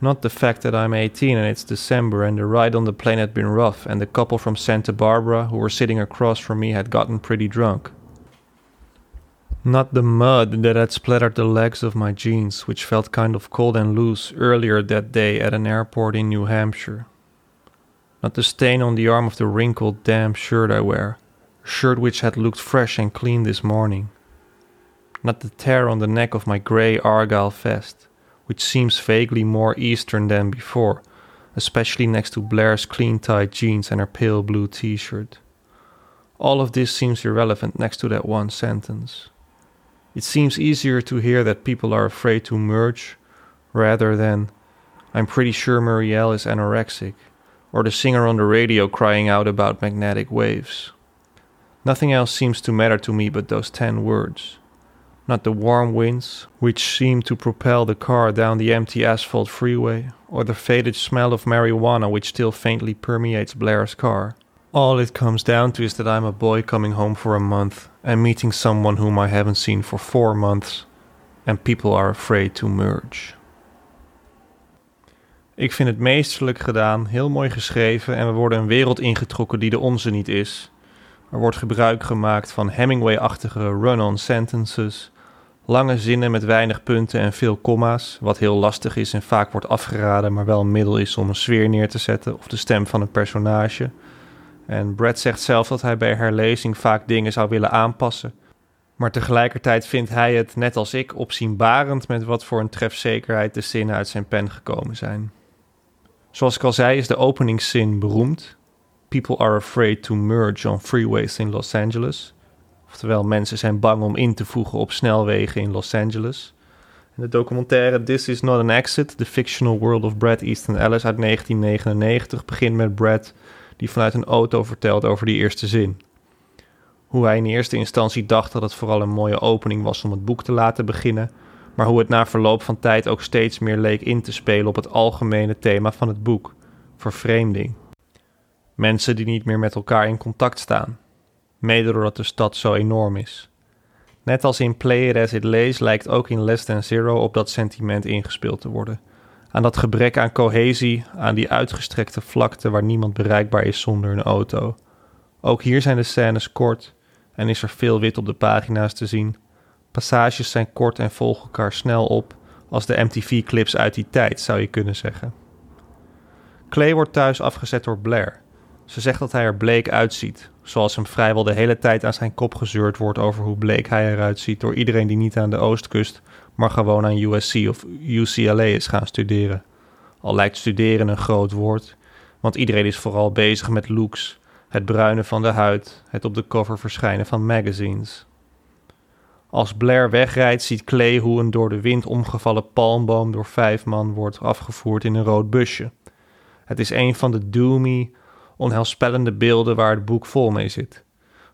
Not the fact that I'm 18 and it's December and the ride on the plane had been rough and the couple from Santa Barbara who were sitting across from me had gotten pretty drunk. Not the mud that had splattered the legs of my jeans, which felt kind of cold and loose earlier that day at an airport in New Hampshire. Not the stain on the arm of the wrinkled, damp shirt I wear, a shirt which had looked fresh and clean this morning. Not the tear on the neck of my grey argyle vest, which seems vaguely more Eastern than before, especially next to Blair's clean tight jeans and her pale blue t shirt. All of this seems irrelevant next to that one sentence. It seems easier to hear that people are afraid to merge rather than, I'm pretty sure Muriel is anorexic, or the singer on the radio crying out about magnetic waves. Nothing else seems to matter to me but those ten words. Not the warm winds, which seem to propel the car down the empty asphalt freeway, or the faded smell of marijuana which still faintly permeates Blair's car. All it comes down to is that I'm a boy coming home for a month and meeting someone whom I haven't seen for four months, and people are afraid to merge. Ik vind het meesterlijk gedaan, heel mooi geschreven en we worden een wereld ingetrokken die de onze niet is. Er wordt gebruik gemaakt van Hemingway-achtige run-on sentences, lange zinnen met weinig punten en veel komma's, wat heel lastig is en vaak wordt afgeraden, maar wel een middel is om een sfeer neer te zetten of de stem van een personage. En Brad zegt zelf dat hij bij herlezing vaak dingen zou willen aanpassen. Maar tegelijkertijd vindt hij het, net als ik, opzienbarend met wat voor een trefzekerheid de zinnen uit zijn pen gekomen zijn. Zoals ik al zei, is de openingszin beroemd. People are afraid to merge on freeways in Los Angeles. Oftewel, mensen zijn bang om in te voegen op snelwegen in Los Angeles. De documentaire This Is Not an Exit, The Fictional World of Brad Easton Ellis uit 1999 begint met Brad die vanuit een auto vertelt over die eerste zin. Hoe hij in eerste instantie dacht dat het vooral een mooie opening was om het boek te laten beginnen, maar hoe het na verloop van tijd ook steeds meer leek in te spelen op het algemene thema van het boek: vervreemding. Mensen die niet meer met elkaar in contact staan, mede doordat de stad zo enorm is. Net als in Play It As It Lays lijkt ook in Less Than Zero op dat sentiment ingespeeld te worden aan dat gebrek aan cohesie, aan die uitgestrekte vlakte waar niemand bereikbaar is zonder een auto. Ook hier zijn de scènes kort en is er veel wit op de pagina's te zien. Passages zijn kort en volgen elkaar snel op, als de MTV-clips uit die tijd, zou je kunnen zeggen. Clay wordt thuis afgezet door Blair. Ze zegt dat hij er bleek uitziet, zoals hem vrijwel de hele tijd aan zijn kop gezeurd wordt over hoe bleek hij eruit ziet door iedereen die niet aan de oostkust maar gewoon aan USC of UCLA is gaan studeren. Al lijkt studeren een groot woord, want iedereen is vooral bezig met looks, het bruinen van de huid, het op de cover verschijnen van magazines. Als Blair wegrijdt, ziet Clay hoe een door de wind omgevallen palmboom door vijf man wordt afgevoerd in een rood busje. Het is een van de doomy, onheilspellende beelden waar het boek vol mee zit.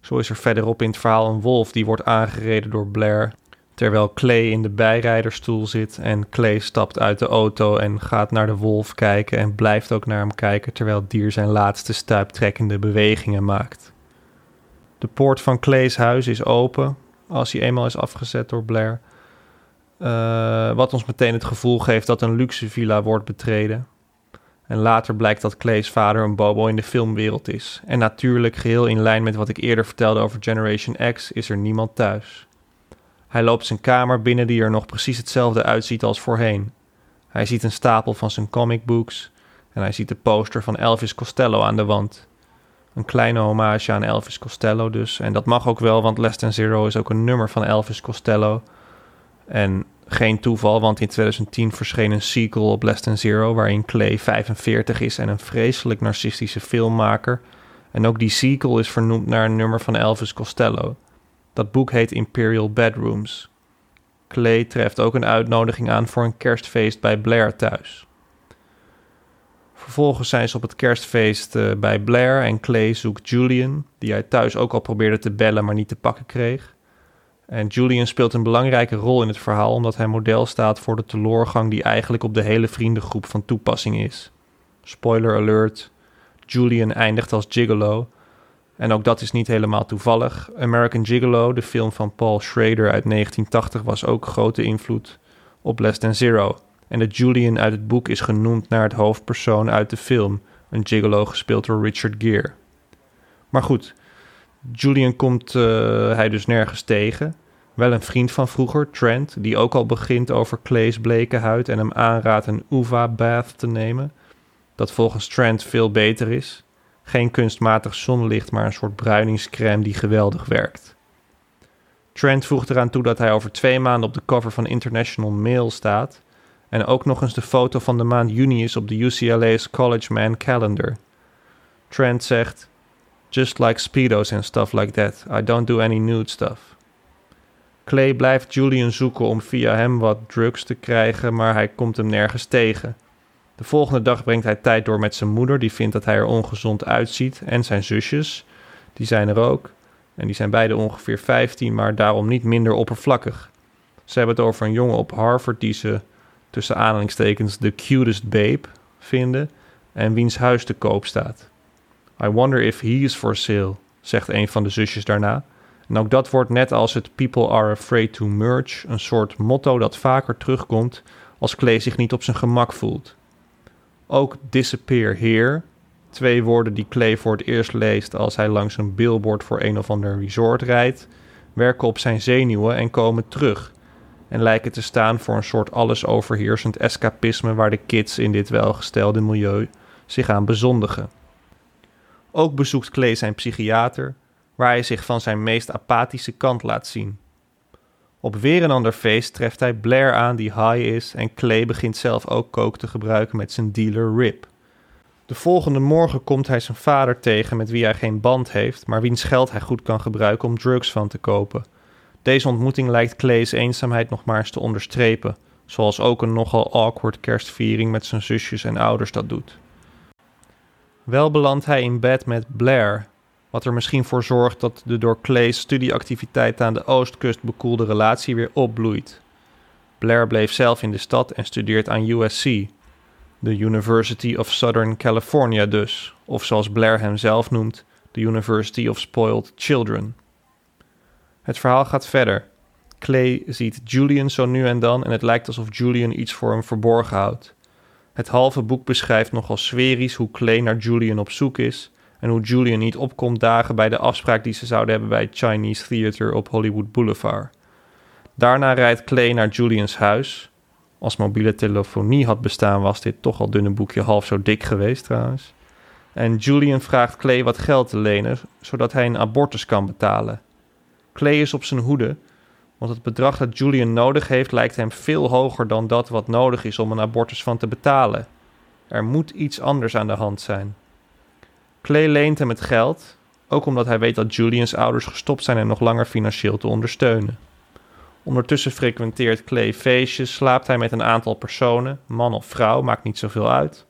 Zo is er verderop in het verhaal een wolf die wordt aangereden door Blair terwijl Clay in de bijrijderstoel zit en Clay stapt uit de auto en gaat naar de wolf kijken en blijft ook naar hem kijken terwijl het dier zijn laatste stuiptrekkende bewegingen maakt. De poort van Clay's huis is open als hij eenmaal is afgezet door Blair. Uh, wat ons meteen het gevoel geeft dat een luxe villa wordt betreden. En later blijkt dat Clay's vader een bobo in de filmwereld is. En natuurlijk, geheel in lijn met wat ik eerder vertelde over Generation X, is er niemand thuis. Hij loopt zijn kamer binnen die er nog precies hetzelfde uitziet als voorheen. Hij ziet een stapel van zijn comicbooks en hij ziet de poster van Elvis Costello aan de wand. Een kleine hommage aan Elvis Costello dus. En dat mag ook wel, want Less Than Zero is ook een nummer van Elvis Costello. En geen toeval, want in 2010 verscheen een sequel op Less Than Zero... waarin Clay 45 is en een vreselijk narcistische filmmaker. En ook die sequel is vernoemd naar een nummer van Elvis Costello... Dat boek heet Imperial Bedrooms. Clay treft ook een uitnodiging aan voor een kerstfeest bij Blair thuis. Vervolgens zijn ze op het kerstfeest uh, bij Blair en Clay zoekt Julian, die hij thuis ook al probeerde te bellen, maar niet te pakken kreeg. En Julian speelt een belangrijke rol in het verhaal omdat hij model staat voor de teloorgang die eigenlijk op de hele vriendengroep van toepassing is. Spoiler alert: Julian eindigt als gigolo en ook dat is niet helemaal toevallig. American Gigolo, de film van Paul Schrader uit 1980, was ook grote invloed op Less Than Zero. En de Julian uit het boek is genoemd naar het hoofdpersoon uit de film, een gigolo gespeeld door Richard Gere. Maar goed, Julian komt uh, hij dus nergens tegen. Wel een vriend van vroeger, Trent, die ook al begint over Clay's bleke huid en hem aanraadt een Uva bath te nemen, dat volgens Trent veel beter is. Geen kunstmatig zonlicht, maar een soort bruiningscrème die geweldig werkt. Trent voegt eraan toe dat hij over twee maanden op de cover van International Mail staat en ook nog eens de foto van de maand juni is op de UCLA's College Man Calendar. Trent zegt: Just like Speedos and stuff like that. I don't do any nude stuff. Clay blijft Julian zoeken om via hem wat drugs te krijgen, maar hij komt hem nergens tegen. De volgende dag brengt hij tijd door met zijn moeder, die vindt dat hij er ongezond uitziet, en zijn zusjes, die zijn er ook. En die zijn beide ongeveer 15, maar daarom niet minder oppervlakkig. Ze hebben het over een jongen op Harvard die ze tussen aanhalingstekens de cutest babe vinden en wiens huis te koop staat. I wonder if he is for sale, zegt een van de zusjes daarna. En ook dat wordt net als het People are afraid to merge een soort motto dat vaker terugkomt als Clay zich niet op zijn gemak voelt. Ook disappear here, twee woorden die Clay voor het eerst leest als hij langs een billboard voor een of ander resort rijdt, werken op zijn zenuwen en komen terug en lijken te staan voor een soort alles overheersend escapisme waar de kids in dit welgestelde milieu zich aan bezondigen. Ook bezoekt Clay zijn psychiater, waar hij zich van zijn meest apathische kant laat zien. Op weer een ander feest treft hij Blair aan die high is en Clay begint zelf ook kook te gebruiken met zijn dealer Rip. De volgende morgen komt hij zijn vader tegen met wie hij geen band heeft, maar wiens geld hij goed kan gebruiken om drugs van te kopen. Deze ontmoeting lijkt Clay's eenzaamheid nog maar eens te onderstrepen, zoals ook een nogal awkward kerstviering met zijn zusjes en ouders dat doet. Wel belandt hij in bed met Blair, wat er misschien voor zorgt dat de door Clay's studieactiviteit aan de oostkust bekoelde relatie weer opbloeit. Blair bleef zelf in de stad en studeert aan USC, de University of Southern California dus, of zoals Blair hem zelf noemt, de University of Spoiled Children. Het verhaal gaat verder. Clay ziet Julian zo nu en dan en het lijkt alsof Julian iets voor hem verborgen houdt. Het halve boek beschrijft nogal sferisch hoe Clay naar Julian op zoek is en hoe Julian niet opkomt dagen bij de afspraak die ze zouden hebben bij het Chinese Theater op Hollywood Boulevard. Daarna rijdt Clay naar Julians huis. Als mobiele telefonie had bestaan, was dit toch al dunne boekje half zo dik geweest trouwens. En Julian vraagt Clay wat geld te lenen, zodat hij een abortus kan betalen. Clay is op zijn hoede, want het bedrag dat Julian nodig heeft lijkt hem veel hoger dan dat wat nodig is om een abortus van te betalen. Er moet iets anders aan de hand zijn. Clay leent hem het geld, ook omdat hij weet dat Julians ouders gestopt zijn hem nog langer financieel te ondersteunen. Ondertussen frequenteert Clay feestjes, slaapt hij met een aantal personen, man of vrouw, maakt niet zoveel uit.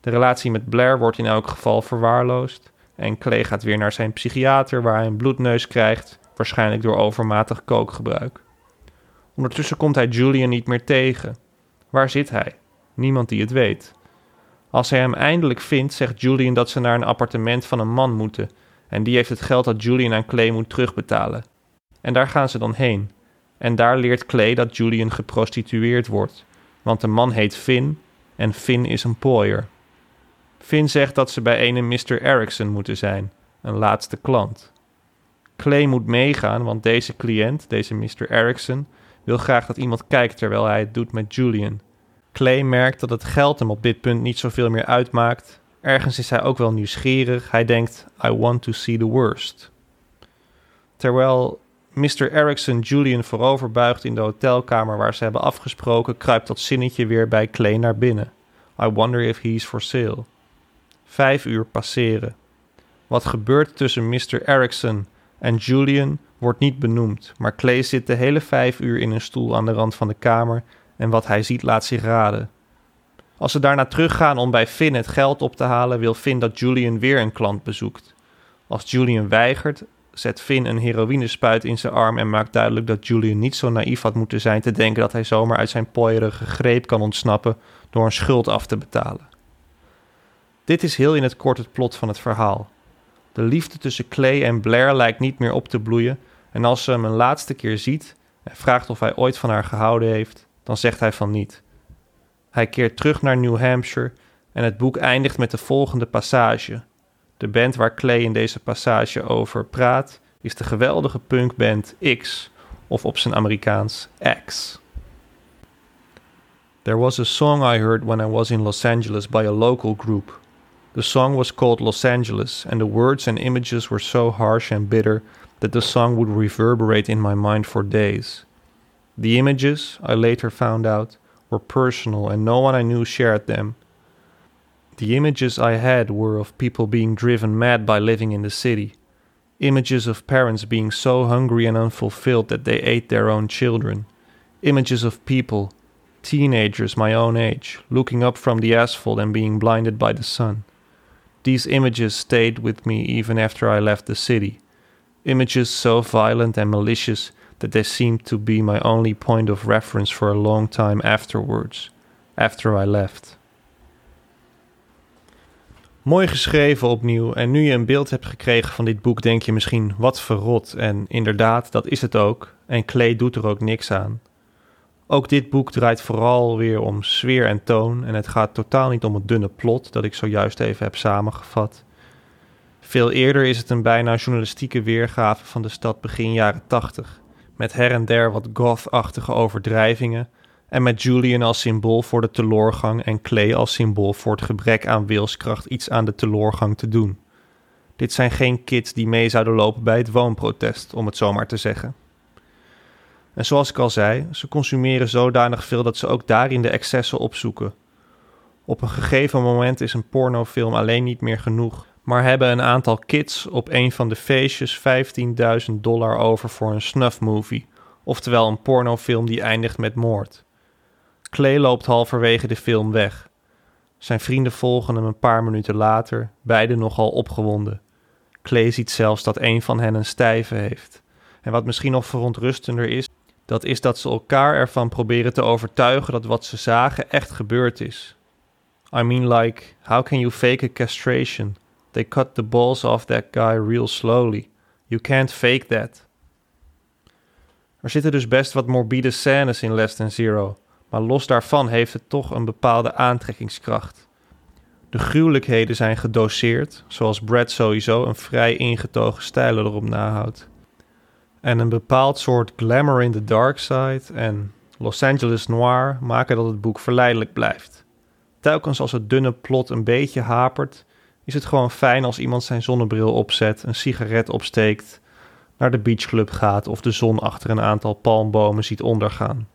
De relatie met Blair wordt in elk geval verwaarloosd en Clay gaat weer naar zijn psychiater waar hij een bloedneus krijgt waarschijnlijk door overmatig kookgebruik. Ondertussen komt hij Julian niet meer tegen. Waar zit hij? Niemand die het weet. Als hij hem eindelijk vindt, zegt Julian dat ze naar een appartement van een man moeten en die heeft het geld dat Julian aan Clay moet terugbetalen. En daar gaan ze dan heen. En daar leert Clay dat Julian geprostitueerd wordt, want de man heet Finn en Finn is een pooier. Finn zegt dat ze bij ene Mr. Erickson moeten zijn, een laatste klant. Clay moet meegaan, want deze cliënt, deze Mr. Erickson, wil graag dat iemand kijkt terwijl hij het doet met Julian. Clay merkt dat het geld hem op dit punt niet zoveel meer uitmaakt. Ergens is hij ook wel nieuwsgierig. Hij denkt: I want to see the worst. Terwijl Mr. Erickson Julian voorover buigt in de hotelkamer waar ze hebben afgesproken, kruipt dat zinnetje weer bij Clay naar binnen. I wonder if he's for sale. Vijf uur passeren. Wat gebeurt tussen Mr. Erickson en Julian wordt niet benoemd, maar Clay zit de hele vijf uur in een stoel aan de rand van de kamer en wat hij ziet laat zich raden. Als ze daarna teruggaan om bij Finn het geld op te halen, wil Finn dat Julian weer een klant bezoekt. Als Julian weigert, zet Finn een heroïnespuit in zijn arm en maakt duidelijk dat Julian niet zo naïef had moeten zijn te denken dat hij zomaar uit zijn pooierige greep kan ontsnappen door een schuld af te betalen. Dit is heel in het kort het plot van het verhaal. De liefde tussen Clay en Blair lijkt niet meer op te bloeien en als ze hem een laatste keer ziet en vraagt of hij ooit van haar gehouden heeft, dan zegt hij van niet. Hij keert terug naar New Hampshire en het boek eindigt met de volgende passage. De band waar Clay in deze passage over praat is de geweldige punkband X, of op zijn Amerikaans X. There was a song I heard when I was in Los Angeles by a local group. The song was called Los Angeles, and the words and images were so harsh and bitter that the song would reverberate in my mind for days. The images, I later found out, were personal and no one I knew shared them. The images I had were of people being driven mad by living in the city, images of parents being so hungry and unfulfilled that they ate their own children, images of people, teenagers my own age, looking up from the asphalt and being blinded by the sun. These images stayed with me even after I left the city, images so violent and malicious that they seemed to be my only point of reference for a long time afterwards, after I left. Mooi geschreven opnieuw. En nu je een beeld hebt gekregen van dit boek, denk je misschien wat verrot. En inderdaad, dat is het ook. En Clay doet er ook niks aan. Ook dit boek draait vooral weer om sfeer en toon. En het gaat totaal niet om het dunne plot dat ik zojuist even heb samengevat. Veel eerder is het een bijna journalistieke weergave van de stad begin jaren 80. Met her en der wat goth-achtige overdrijvingen en met Julian als symbool voor de teloorgang en Clay als symbool voor het gebrek aan wilskracht iets aan de teloorgang te doen. Dit zijn geen kids die mee zouden lopen bij het woonprotest, om het zo maar te zeggen. En zoals ik al zei, ze consumeren zodanig veel dat ze ook daarin de excessen opzoeken. Op een gegeven moment is een pornofilm alleen niet meer genoeg, maar hebben een aantal kids op een van de feestjes 15.000 dollar over voor een snuff movie, oftewel een pornofilm die eindigt met moord. Clay loopt halverwege de film weg. Zijn vrienden volgen hem een paar minuten later, beide nogal opgewonden. Clay ziet zelfs dat een van hen een stijve heeft. En wat misschien nog verontrustender is, dat is dat ze elkaar ervan proberen te overtuigen dat wat ze zagen echt gebeurd is. I mean like, how can you fake a castration? They cut the balls off that guy real slowly. You can't fake that. Er zitten dus best wat morbide scènes in Less Than Zero. Maar los daarvan heeft het toch een bepaalde aantrekkingskracht. De gruwelijkheden zijn gedoseerd, zoals Brad sowieso een vrij ingetogen stijl erop nahoudt. En een bepaald soort glamour in the dark side en Los Angeles noir maken dat het boek verleidelijk blijft. Telkens als het dunne plot een beetje hapert, is het gewoon fijn als iemand zijn zonnebril opzet, een sigaret opsteekt, naar de beachclub gaat of de zon achter een aantal palmbomen ziet ondergaan.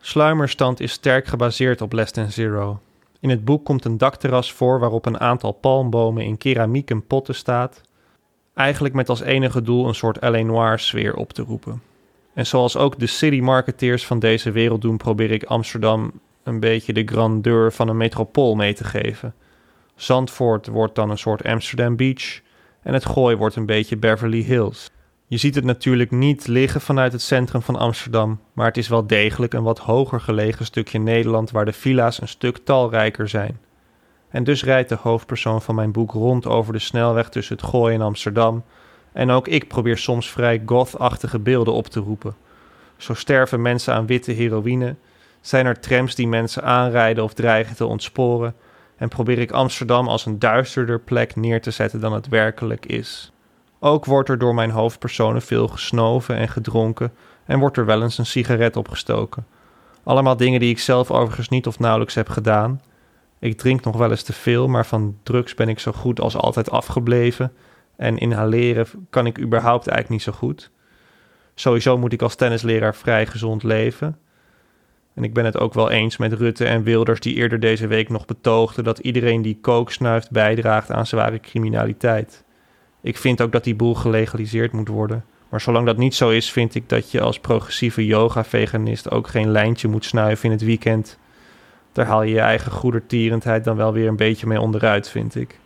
Sluimerstand is sterk gebaseerd op Less Than Zero. In het boek komt een dakterras voor waarop een aantal palmbomen in keramieken potten staat, eigenlijk met als enige doel een soort L.A. Noir sfeer op te roepen. En zoals ook de city marketeers van deze wereld doen, probeer ik Amsterdam een beetje de grandeur van een metropool mee te geven. Zandvoort wordt dan een soort Amsterdam Beach en het gooi wordt een beetje Beverly Hills. Je ziet het natuurlijk niet liggen vanuit het centrum van Amsterdam, maar het is wel degelijk een wat hoger gelegen stukje Nederland waar de villa's een stuk talrijker zijn. En dus rijdt de hoofdpersoon van mijn boek rond over de snelweg tussen het Gooi en Amsterdam. En ook ik probeer soms vrij goth-achtige beelden op te roepen. Zo sterven mensen aan witte heroïne, zijn er trams die mensen aanrijden of dreigen te ontsporen, en probeer ik Amsterdam als een duisterder plek neer te zetten dan het werkelijk is. Ook wordt er door mijn hoofdpersonen veel gesnoven en gedronken en wordt er wel eens een sigaret opgestoken. Allemaal dingen die ik zelf overigens niet of nauwelijks heb gedaan. Ik drink nog wel eens te veel, maar van drugs ben ik zo goed als altijd afgebleven. En inhaleren kan ik überhaupt eigenlijk niet zo goed. Sowieso moet ik als tennisleraar vrij gezond leven. En ik ben het ook wel eens met Rutte en Wilders, die eerder deze week nog betoogden dat iedereen die kook snuift bijdraagt aan zware criminaliteit. Ik vind ook dat die boel gelegaliseerd moet worden. Maar zolang dat niet zo is, vind ik dat je als progressieve yoga-veganist ook geen lijntje moet snuiven in het weekend. Daar haal je je eigen goedertierendheid dan wel weer een beetje mee onderuit, vind ik.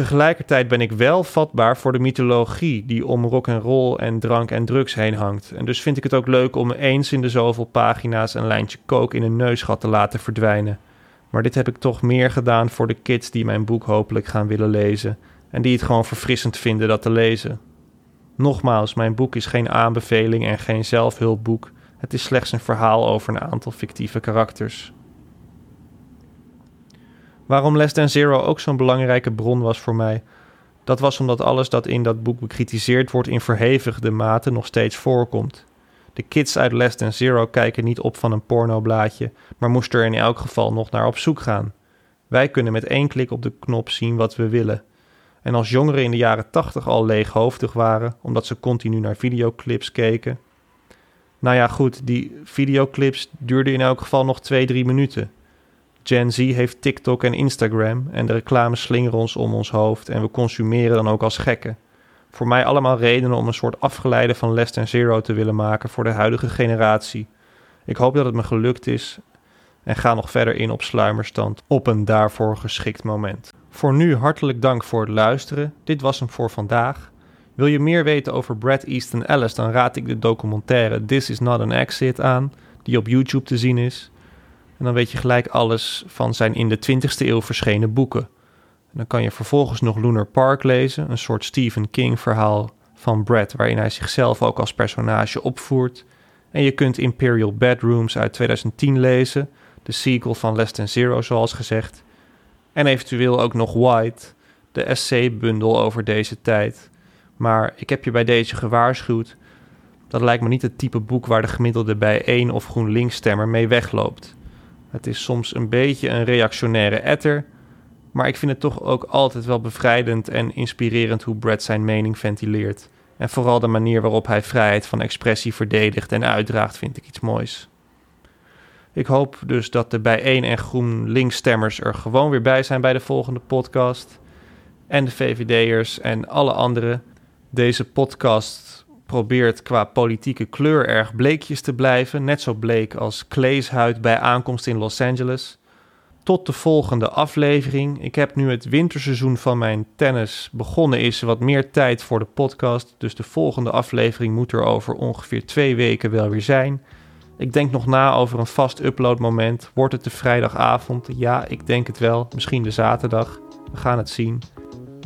Tegelijkertijd ben ik wel vatbaar voor de mythologie die om rock en roll en drank en drugs heen hangt. En dus vind ik het ook leuk om eens in de zoveel pagina's een lijntje kook in een neusgat te laten verdwijnen. Maar dit heb ik toch meer gedaan voor de kids die mijn boek hopelijk gaan willen lezen en die het gewoon verfrissend vinden dat te lezen. Nogmaals, mijn boek is geen aanbeveling en geen zelfhulpboek. Het is slechts een verhaal over een aantal fictieve karakters. Waarom Less Than Zero ook zo'n belangrijke bron was voor mij, Dat was omdat alles dat in dat boek bekritiseerd wordt in verhevigde mate nog steeds voorkomt. De kids uit Less Than Zero kijken niet op van een pornoblaadje, maar moesten er in elk geval nog naar op zoek gaan. Wij kunnen met één klik op de knop zien wat we willen. En als jongeren in de jaren 80 al leeghoofdig waren, omdat ze continu naar videoclips keken. Nou ja, goed, die videoclips duurden in elk geval nog 2-3 minuten. Gen Z heeft TikTok en Instagram en de reclames slingeren ons om ons hoofd en we consumeren dan ook als gekken. Voor mij allemaal redenen om een soort afgeleide van Less Than Zero te willen maken voor de huidige generatie. Ik hoop dat het me gelukt is en ga nog verder in op sluimerstand op een daarvoor geschikt moment. Voor nu hartelijk dank voor het luisteren. Dit was hem voor vandaag. Wil je meer weten over Brad Easton Ellis, dan raad ik de documentaire This Is Not an Exit aan, die op YouTube te zien is. En dan weet je gelijk alles van zijn in de 20e eeuw verschenen boeken. En dan kan je vervolgens nog Lunar Park lezen, een soort Stephen King verhaal van Brad, waarin hij zichzelf ook als personage opvoert. En je kunt Imperial Bedrooms uit 2010 lezen, de sequel van Less Than Zero zoals gezegd. En eventueel ook nog White, de essay-bundel over deze tijd. Maar ik heb je bij deze gewaarschuwd. Dat lijkt me niet het type boek waar de gemiddelde bij één of GroenLinks-stemmer mee wegloopt. Het is soms een beetje een reactionaire etter, maar ik vind het toch ook altijd wel bevrijdend en inspirerend hoe Brad zijn mening ventileert. En vooral de manier waarop hij vrijheid van expressie verdedigt en uitdraagt, vind ik iets moois. Ik hoop dus dat de bijeen en GroenLinks stemmers er gewoon weer bij zijn bij de volgende podcast. En de VVD'ers en alle anderen. Deze podcast probeert qua politieke kleur erg bleekjes te blijven. Net zo bleek als Clay's huid bij aankomst in Los Angeles. Tot de volgende aflevering. Ik heb nu het winterseizoen van mijn tennis begonnen. Is wat meer tijd voor de podcast. Dus de volgende aflevering moet er over ongeveer twee weken wel weer zijn. Ik denk nog na over een vast uploadmoment. Wordt het de vrijdagavond? Ja, ik denk het wel. Misschien de zaterdag. We gaan het zien.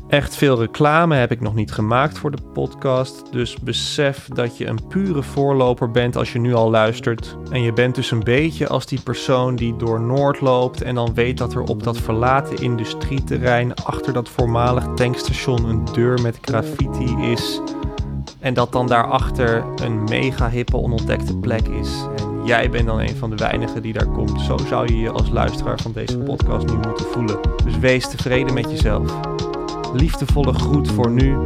Echt veel reclame heb ik nog niet gemaakt voor de podcast. Dus besef dat je een pure voorloper bent als je nu al luistert. En je bent dus een beetje als die persoon die door Noord loopt en dan weet dat er op dat verlaten industrieterrein achter dat voormalig tankstation een deur met graffiti is. En dat dan daarachter een mega hippe onontdekte plek is. En jij bent dan een van de weinigen die daar komt. Zo zou je je als luisteraar van deze podcast nu moeten voelen. Dus wees tevreden met jezelf. Liefdevolle groet voor nu.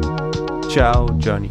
Ciao, Johnny.